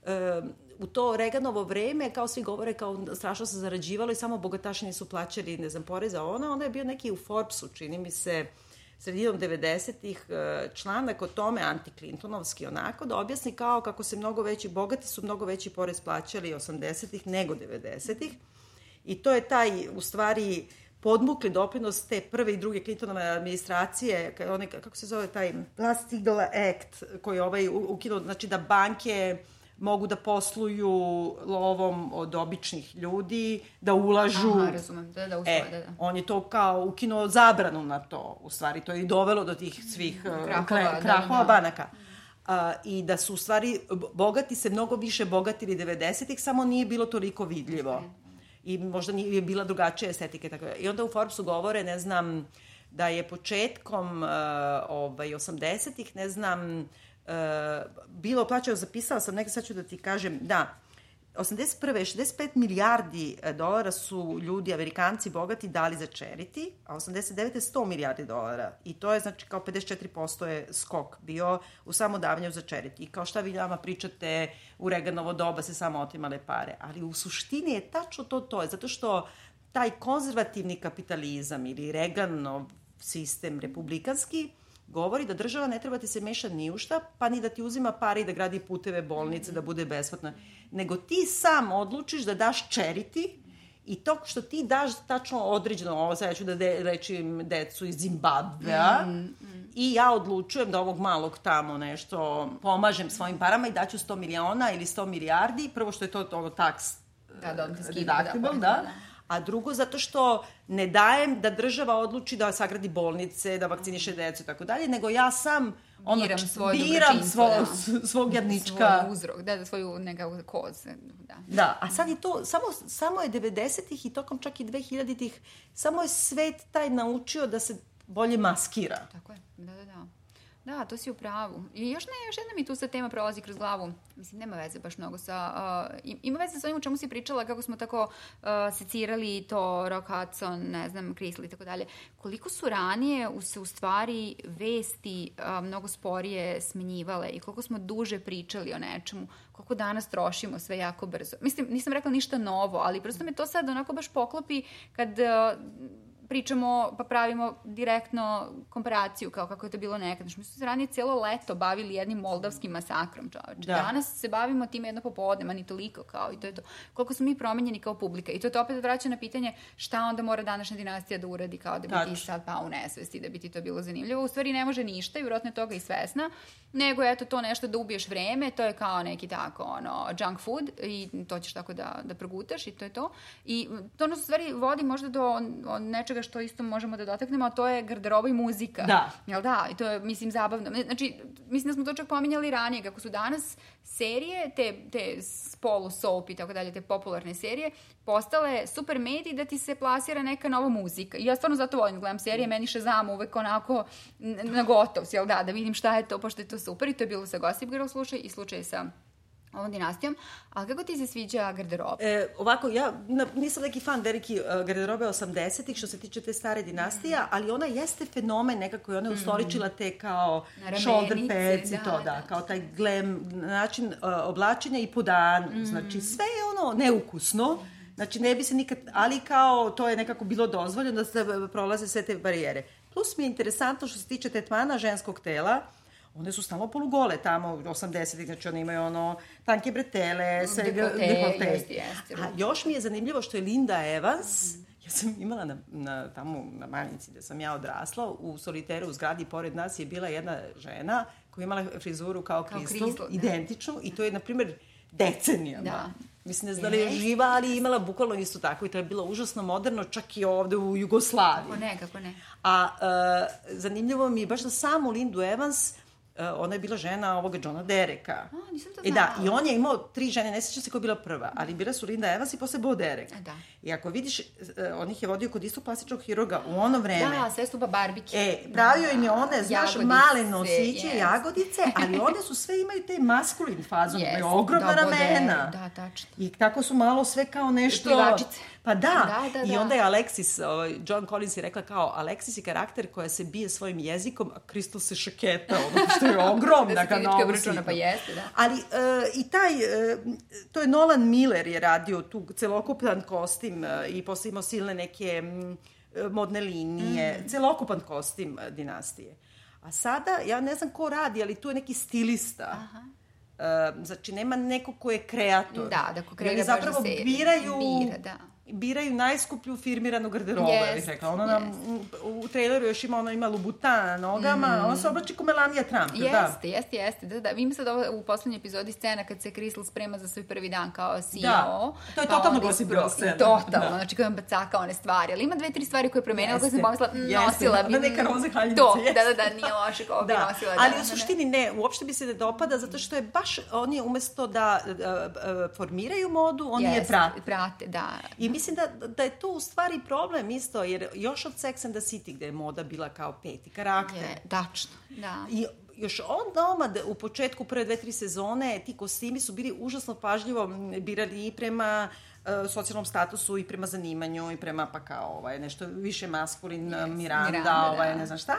a, u to Reganovo vreme, kao svi govore, kao strašno se zarađivalo i samo bogataši nisu plaćali, ne znam, poreza ona, onda je bio neki u Forbesu, čini mi se, sredinom 90-ih članak o tome, antiklintonovski onako, da objasni kao kako se mnogo veći, bogati su mnogo veći porez plaćali 80-ih nego 90-ih. I to je taj, u stvari, podmukli doprinos te prve i druge Clintonove administracije, one, kako se zove taj Glass-Steagall Act, koji je ovaj ukinuo, znači da banke mogu da posluju lovom od običnih ljudi, da ulažu. Aha, razumem, da, da, usvoje, e, da, da. On je to kao ukinuo zabranu na to, u stvari, to je i dovelo do tih svih krahova, kle, krahova da, da. banaka. Uh, I da su u stvari bogati se mnogo više bogatili 90-ih, samo nije bilo toliko vidljivo. Okay i možda nije bila drugačija estetika. Tako. I onda u Forbesu govore, ne znam, da je početkom uh, ovaj, 80-ih, ne znam, uh, bilo plaćao, zapisala sam nekaj, sad ću da ti kažem, da, 81. 65 milijardi e, dolara su ljudi, amerikanci, bogati dali za charity, a 89. 100 milijardi dolara. I to je, znači, kao 54% je skok bio u samo davanju za charity. I kao šta vi nama pričate, u Reganovo doba se samo otimale pare. Ali u suštini je tačno to to. Je, zato što taj konzervativni kapitalizam ili Reganov sistem republikanski, govori da država ne treba ti se meša ni u šta, pa ni da ti uzima pare i da gradi puteve, bolnice, da bude besplatna, nego ti sam odlučiš da daš charity i to što ti daš tačno određeno, ovo sad ja ću da de, rečim decu iz Zimbabvea, mm, mm. i ja odlučujem da ovog malog tamo nešto pomažem svojim parama i daću 100 miliona ili 100 milijardi, prvo što je to ono tax da, da, da, deductible, da, da, da a drugo zato što ne dajem da država odluči da sagradi bolnice, da vakciniše decu i tako dalje, nego ja sam ono, biram svoje biram svo, da. svog jadnička. Svoj uzrok, da, da svoju nekako koz. Da. da, a sad je to, samo, samo je 90-ih i tokom čak i 2000-ih, samo je svet taj naučio da se bolje maskira. Tako je, da, da, da. Da, to si u pravu. I još ne, još jedna mi tu sad tema prolazi kroz glavu. Mislim, nema veze baš mnogo sa... Uh, ima veze sa ovim u čemu si pričala, kako smo tako uh, secirali to Rock Hudson, ne znam, Chrysler i tako dalje. Koliko su ranije u se u stvari vesti uh, mnogo sporije smenjivale i koliko smo duže pričali o nečemu, koliko danas trošimo sve jako brzo. Mislim, nisam rekla ništa novo, ali prosto me to sad onako baš poklopi kad... Uh, pričamo, pa pravimo direktno komparaciju kao kako je to bilo nekad. Znači, mi smo se ranije cijelo leto bavili jednim moldavskim masakrom, čoveče. Da. Danas se bavimo tim jedno popodne, ma ni toliko kao i to je to. Koliko smo mi promenjeni kao publika. I to te opet vraća na pitanje šta onda mora današnja dinastija da uradi kao da bi ti sad pao u nesvesti, da bi ti to bilo zanimljivo. U stvari ne može ništa i vjerojatno je toga i svesna, nego eto to nešto da ubiješ vreme, to je kao neki tako ono junk food i to ćeš tako da, da progutaš i to je to. I to nas u stvari vodi možda do nečega što isto možemo da dotaknemo, a to je garderoba i muzika. Da. Jel da? I to je, mislim, zabavno. Znači, mislim da smo to čak pominjali ranije, kako su danas serije, te, te polu soap i tako dalje, te popularne serije, postale super mediji da ti se plasira neka nova muzika. I ja stvarno zato volim da gledam serije, meni Shazam uvek onako na gotov, jel da, da vidim šta je to, pošto je to super i to je bilo sa Gossip Girl slučaj i slučaj sa ovom dinastijom, ali kako ti se sviđa garderoba? E, ovako, ja na, nisam neki fan veliki uh, garderobe 80-ih što se tiče te stare dinastije, mm. ali ona jeste fenomen nekako i ona je ustoličila te kao shoulder ramenice, pads i da, to, da, da. kao taj glam način uh, oblačenja i po danu. Mm. Znači, sve je ono neukusno, Znači, ne bi se nikad, ali kao to je nekako bilo dozvoljeno da se e, prolaze sve te barijere. Plus mi je interesantno što se tiče tetmana ženskog tela, one su stalno polugole tamo 80-ih, znači one imaju ono tanke bretele, sve Dekolte. A još mi je zanimljivo što je Linda Evans, ja sam imala na, na, tamo na Manjici gde sam ja odrasla, u soliteru u zgradi pored nas je bila jedna žena koja je imala frizuru kao, Kao Kristal, Kristal, da. identičnu i to je, na primjer, decenijama. Da. Mislim, ne znam da li je živa, ali imala bukvalno isto tako i to je bilo užasno moderno, čak i ovde u Jugoslaviji. Kako ne, kako ne. A uh, zanimljivo mi je baš da samu Lindu Evans, ona je bila žena ovoga Johna Dereka. A, nisam to E da, znala. i on je imao tri žene, ne sjećam se koja je bila prva, ali bile su Linda Evans i posle Bo Derek. A, da. I ako vidiš, uh, on ih je vodio kod istog plastičnog hiroga u ono vreme. Da, sve su ba barbike. E, pravio im je one, znaš, Jagodice, male nosiće, jest. jagodice, ali one su sve imaju te maskulin fazon, imaju ogromna da, ramena. da, tačno. I tako su malo sve kao nešto... Plivačice. Pa da. Da, da, I da. onda je Alexis, ovaj, John Collins je rekla kao, Alexis je karakter koja se bije svojim jezikom, a Crystal se šaketa, ono što je ogromna Da se kad na obračuna, pa jeste, da. Ali e, i taj, e, to je Nolan Miller je radio tu celokupan kostim e, i posle imao silne neke m, e, modne linije, Mm. celokupan kostim e, dinastije. A sada, ja ne znam ko radi, ali tu je neki stilista. Aha. E, znači, nema neko ko je kreator. Da, da ko I kreira baš zapravo seriju. biraju, Bira, da. Biraju najskuplju firmiranu garderobu, ja bih rekla. Ona nam, u traileru još ima, ona ima lubutan na nogama, Mhm. ona se oblači ko Melania Trump, da. Jeste, jeste, jeste. Da, da. Ima sad ovo u poslednjoj epizodi scena kad se Crystal sprema za svoj prvi dan kao CEO. Da. To je pa totalno Gossip Girl scena. Totalno, Da. znači kada bacaka one stvari. Ali ima dve, tri stvari koje je promenila, koje sam Jeste. pomislila, mm, Jeste. nosila bi. Ona neka mm, roze haljinice, To, jeste. da, da, da, nije loše kao bi Da, nosila. ali da, u da, da. suštini ne, uopšte mi se ne dopada zato što je baš oni umesto da uh, uh, formiraju modu, oni je Jeste, prate. prate, da. I mislim da, da je to u stvari problem isto, jer još od Sex and the City gde je moda bila kao peti karakter. Je, tačno, da. I još on omad u početku prve dve, tri sezone, ti kostimi su bili užasno pažljivo m, birali i prema e, socijalnom statusu i prema zanimanju i prema pa kao ovaj, nešto više maskulin, yes, Miranda, Miranda, ovaj, da. ne znam šta.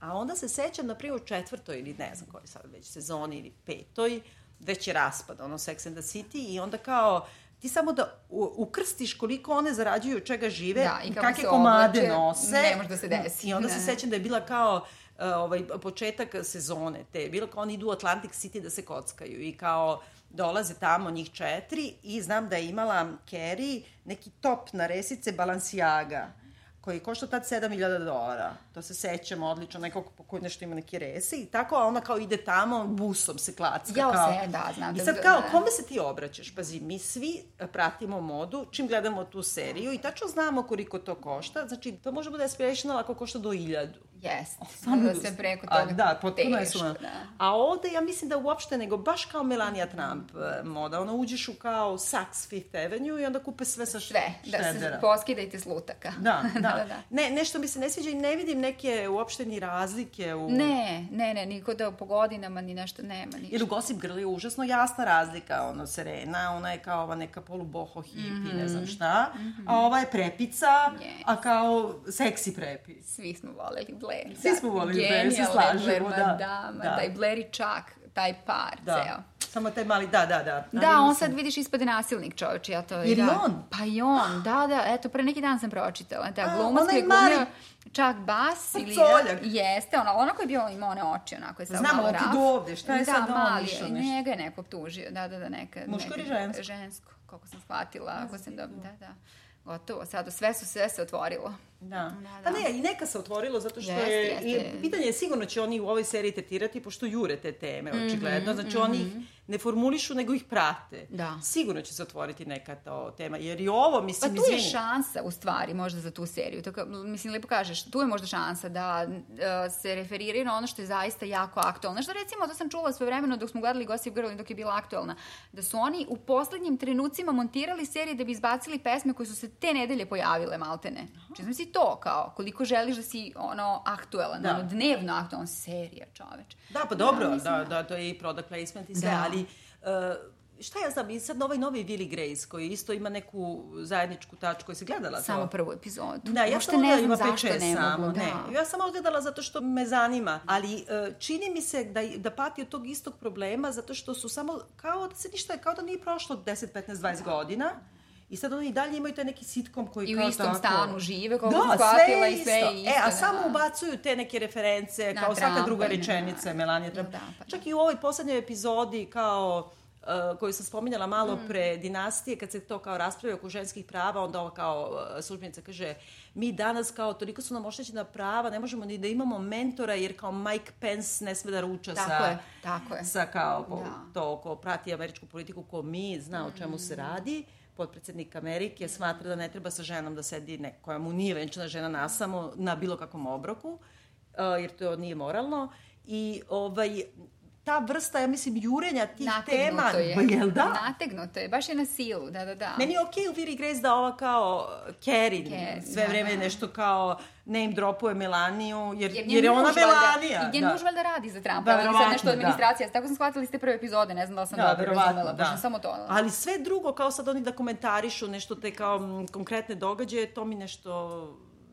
A onda se sećam, na primjer, u četvrtoj ili ne znam koji sad već sezoni ili petoj, već je raspad, ono Sex and the City i onda kao ti samo da ukrstiš koliko one zarađuju, čega žive, Da, i kakve se komade oblače, nose. ne može da se desi. I onda se Da. sećam da je bila kao uh, ovaj, početak sezone te. Bilo kao oni idu u Atlantic City da se kockaju i kao dolaze tamo njih četiri i znam da je imala Carrie neki top na resice Balenciaga koji košta tad 7000 dolara. To se sećam odlično, nekog koji nešto ima neki resi i tako, a ona kao ide tamo, busom se klacka. Jao kao. se, da, znam I da- sad kao, da. kome se ti obraćaš? Pazi, mi svi pratimo modu čim gledamo tu seriju i tačno znamo koliko to košta. Znači, to može bude aspirational ako košta do 1000. Jeste. Samo da se preko A, toga da, potpuno je sumano. da. A ovde ja mislim da uopšte nego baš kao Melania Trump e, moda. Ono uđeš u kao Saks Fifth Avenue i onda kupe sve sa Sve, da se štedera. poskidajte s lutaka. Da, da. da, da. Ne, nešto mi se ne sviđa i ne vidim neke uopšte ni razlike u... Ne, ne, ne, niko da po godinama ni nešto nema. Ništa. Ili u Gossip Girl je užasno jasna razlika, ono, Serena, ona je kao ova neka poluboho hipi, mm -hmm. ne znam šta, a ova je prepica, Yes. a kao seksi prepi. Svi smo voleli Blair. Svi smo voleli Blair, se Genijalna slažemo, Blair, da. madama, Da. da. i Blair i Chuck, taj par Da. ceo. Samo taj mali, da, da, da. Da, Ali on sad vidiš ispade nasilnik čovječ, ja to... Jer da. on? Pa i on, da, da, eto, pre neki dan sam pročitala. Da, glumac koji je glumio mali Chuck Bass ili... Pacoljak. Jeste, ona, koji je bio, imao one oči, onako je sad Znam, malo ali ti raf. do ovde, šta je da, sad on mali, išao je, nešto? njega je neko optužio, da, da, da, neka... Muško ili žensko? Žensko, koliko sam shvatila, ako sam da, da, da. Gotovo, sad sve su, sve se otvorilo. Da. Da, Pa da. ne, i neka se otvorilo zato što Jeste, je... jeste. I pitanje je sigurno će oni u ovoj seriji tretirati pošto jure te teme, očigledno. Znači oni ih ne formulišu, nego ih prate. Da. Sigurno će se otvoriti neka to tema. Jer i ovo, Pa mislim, tu je izvini. šansa, u stvari, možda za tu seriju. Tako, mislim, lepo kažeš, tu je možda šansa da uh, se referiraju na ono što je zaista jako aktualno. Znaš da recimo, to sam čula svoje vremeno dok smo gledali Gossip Girl i dok je bila aktualna, da su oni u poslednjim trenucima montirali serije da bi izbacili pesme koje su se te nedelje pojavile, maltene. Či znam si to, kao, koliko želiš da si ono aktuelan, Da. ono dnevno aktualan serija, čoveč. Da, pa dobro, mislim da, da, to je i product placement i sve, Da. ali uh, šta ja znam, i sad ovaj novi Willy Grace, koji isto ima neku zajedničku tačku, koji se gledala to? Samo prvu epizodu. Da, ja Uopšte sam ne znam ima zašto 5-6 ne samo, mogu, ne. da. Ja sam odgledala zato što me zanima, ali e, čini mi se da, da pati od tog istog problema zato što su samo, kao da se ništa, kao da nije prošlo 10, 15, 20 godina. I sad oni i dalje imaju taj neki sitkom koji I u kao istom tako... stanu žive, koliko da, shvatila, sve i sve je isto. E, a da. samo ubacuju te neke reference, Na kao svaka Trumpa, druga da. rečenica, Melania Trump. Da, pa Čak i u ovoj poslednjoj epizodi, kao uh, koju sam spominjala malo Mm. pre dinastije, kad se to kao raspravlja oko ženskih prava, onda ova kao uh, službenica kaže mi danas kao toliko su nam oštećena prava, ne možemo ni da imamo mentora jer kao Mike Pence ne sme da ruča Tako sa, je, tako je. sa kao Da. to ko prati američku politiku ko mi zna o čemu se radi potpredsednik Amerike smatra da ne treba sa ženom da sedi neko koja mu nije venčana žena nasamo na bilo kakvom obroku, jer to nije moralno. I ovaj, ta vrsta, ja mislim, jurenja tih tema... Nategnuto je. Ba, Jel da? Nategnuto je, baš je na silu, da, da, da. Meni je okej u Viri Grace da ova kao Kerin Ke- sve da, vreme da. nešto kao name dropuje Melaniju, jer, jer, njen je ona Melanija. I njen da. muž valjda radi za Trumpa, Da, ali sad nešto da. administracija. Tako sam shvatila iz te prve epizode, ne znam da li sam Da, dobro razumela, da. baš sam samo to. Ali sve drugo, kao sad oni da komentarišu nešto te kao m, konkretne događaje, to mi nešto,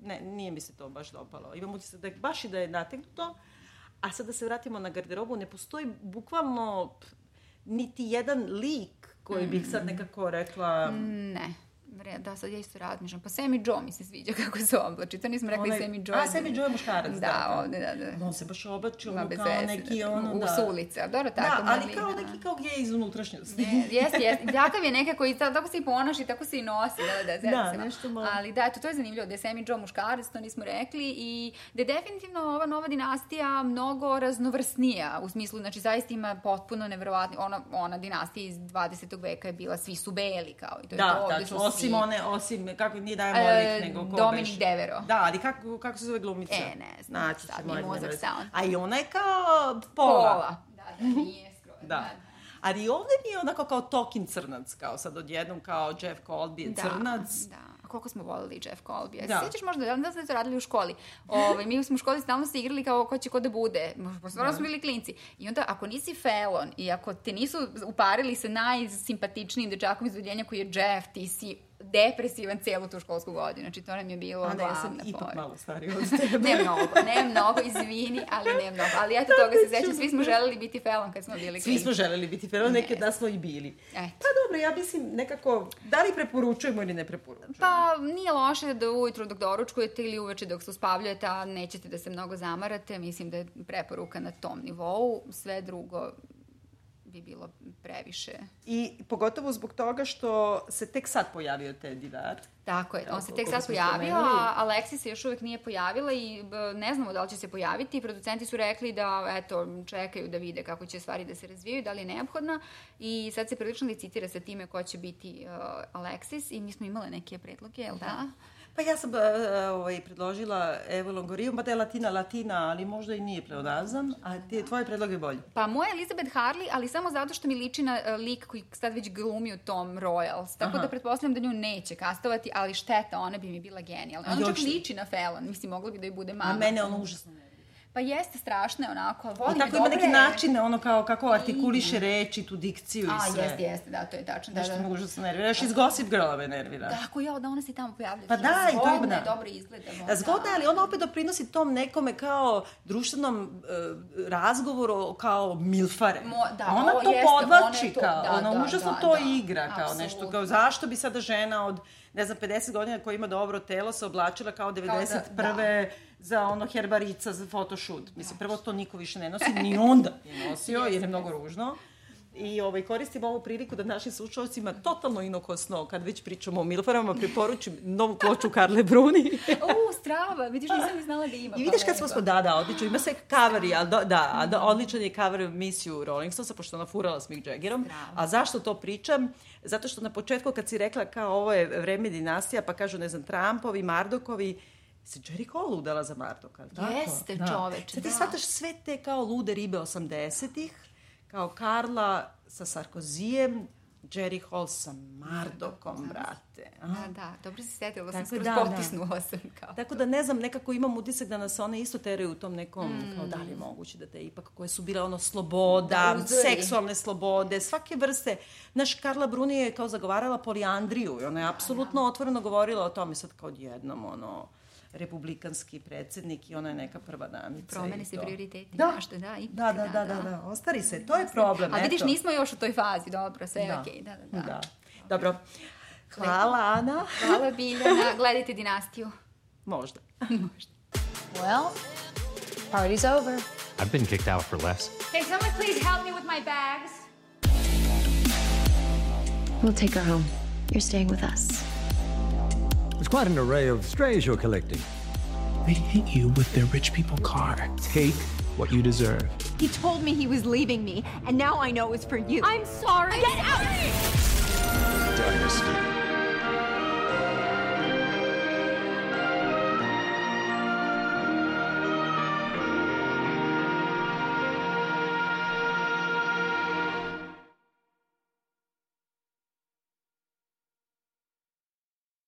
ne, nije mi se to baš dopalo. Imam utisak da je baš i da je nategnuto, a sad da se vratimo na garderobu, ne postoji bukvalno niti jedan lik koji bih sad nekako rekla... Ne. Vre, da, sad ja isto razmišljam. Pa Sammy Joe mi se sviđa kako se oblači. To nismo rekli Onaj- Sammy Joe. A, Sammy Joe je muškarac, da, Da, da. ovde, da, da. On se baš oblači, ono kao veze, neki, da. ono, U da. s ulice, a dobro, tako, Da, ali kao da. neki kao gej iz unutrašnjosti. Ne, jeste, jeste. Takav je nekako i tako se i ponaša i tako se i nosi, da, da, Da, nešto malo. Ali da, eto, to je zanimljivo, da je Sammy Joe muškarac, to nismo rekli, i da je definitivno ova nova dinastija mnogo raznovrsnija, u smislu, znači, zaista ima potpuno neverovatni, ona, ona dinastija iz 20. veka je bila, svi su beli, kao i to je to, Da, ovde su osim one, osim, kako nije daje E, Molik, nego ko Dominik beš? Devero. Da, ali kako, kako se zove glumica? E, ne znam, Naći sad mi mozak stao. A i ona je kao pola. Pola. Da, da, nije skroz. Da. Ali ovde mi je onako kao Tokin crnac, kao sad odjednom kao Jeff Colby je crnac. Da, koliko smo volili Jeff Colby. Da. Da. Sjećaš možda, da li da ste to radili u školi? Ove, mi smo u školi stalno se igrali kao ko će ko da bude. Stvarno Da. smo bili klinci. I onda ako nisi felon i ako te nisu uparili sa najsimpatičnijim dečakom iz koji je Jeff, ti si depresivan celu tu školsku godinu. Znači to nam je bilo A ne, ja sam glavna ipak fora. malo starija od tebe. ne mnogo, ne mnogo, izvini, ali ne mnogo. Ali eto toga se sećam, svi smo želeli biti felon kad smo bili Svi klinci. smo želeli biti felon, neke da smo i bili. Eto. Pa dobro, ja mislim nekako, da li preporučujemo ili ne preporučujemo? Pa nije loše da ujutru dok doručkujete ili uveče dok se uspavljujete, a nećete da se mnogo zamarate. Mislim da je preporuka na tom nivou. Sve drugo bi bilo previše. I pogotovo zbog toga što se tek sad pojavio Teddy Dart. Tako je, on se tek sad pojavio, a Alexis se još uvek nije pojavila i ne znamo da li će se pojaviti. Producenti su rekli da, eto, čekaju da vide kako će stvari da se razvijaju, da li je neophodna i sad se prilično licitira sa time ko će biti uh, Alexis i mi smo imale neke predloge, jel da? Pa ja sam uh, ovaj, predložila Evo Longoriju, mada je Latina Latina, ali možda i nije pleonazam, a ti, tvoj predlog je bolji. Pa moja Elizabeth Harley, ali samo zato što mi liči na uh, lik koji sad već glumi u tom Royals. Tako Aha. da pretpostavljam da nju neće kastovati, ali šteta, ona bi mi bila genijalna. Ona čak liči na Fallon, mislim, mogla bi da joj bude mama. A mene ono užasno ne Pa jeste, strašna je onako, ali volim I tako ima neki je. način, ono kao kako artikuliše reči, tu dikciju A, i sve. jeste, jeste, da, to je tačno. Da, Nešto da. me užasno nervira. Još iz Gossip Girla me nervira. Tako, ja, da ona se tamo pojavlja. Pa da, i to je, da. dobro izgleda. Da, Zgodna ali ona opet doprinosi tom nekome kao društvenom e, razgovoru kao milfare. Mo- da, A ona to jeste, podvlači ona to- kao, da, ona da, užasno da, to da. igra kao nešto, Apsolutno. kao zašto bi sada žena od, ne znam, 50 godina koja ima dobro telo se oblačila kao 91. za ono herbarica za photoshoot. Mislim, prvo to niko više ne nosi, ni onda je nosio, jer je mnogo ružno. I ovaj, koristim ovu priliku da našim slušalcima totalno inokosno, kad već pričamo o milfarama, preporučim novu ploču Karle Bruni. U, strava, vidiš, nisam ni znala da ima. I vidiš pa kad smo smo, da, da, odlično, ima sve coveri, ali do, da, a da, odličan je cover misiju Rolling Stonesa, pošto ona furala s Mick Jaggerom. A zašto to pričam? Zato što na početku kad si rekla kao ovo je vreme dinastija, pa kažu, ne znam, Trumpovi, Mardokovi, se Jerry Cole udala za Mardoka, ali tako? Jeste, čoveče, Sad ti da. shvataš sve te kao lude ribe 80-ih, kao Karla sa Sarkozijem, Jerry Hall sa Mardokom, brate. A? Da, da, dobro se setila, sam skroz da, da. potisnula sam kao. Tako da ne znam, nekako imam utisak da nas one isto teraju u tom nekom, Mm. kao da li je moguće da te ipak koje su bile ono sloboda, Da, seksualne slobode, svake vrste. Naš Karla Bruni je kao zagovarala polijandriju i ona je apsolutno otvoreno govorila o tome sad kao odjednom, ono, републикански председник и она е нека прва дамица. Промени се приоритети. Да. Што, да, и, да, да, да, да, да, да, да остари се. Тоа е проблем. А видиш, нисмо још у тој фази, добро, се да. окей, да, да, да. да. Добро. Хвала, Ана. Хвала, Biljana. Gledajte династију. Можда. Можда. Well, party's over. I've been kicked out for less. Can someone please help me with my bags? We'll take her home. You're staying with us. It's quite an array of strays you're collecting. They hit you with their rich people car. Take what you deserve. He told me he was leaving me, and now I know it was for you. I'm sorry. Get out! Dynasty.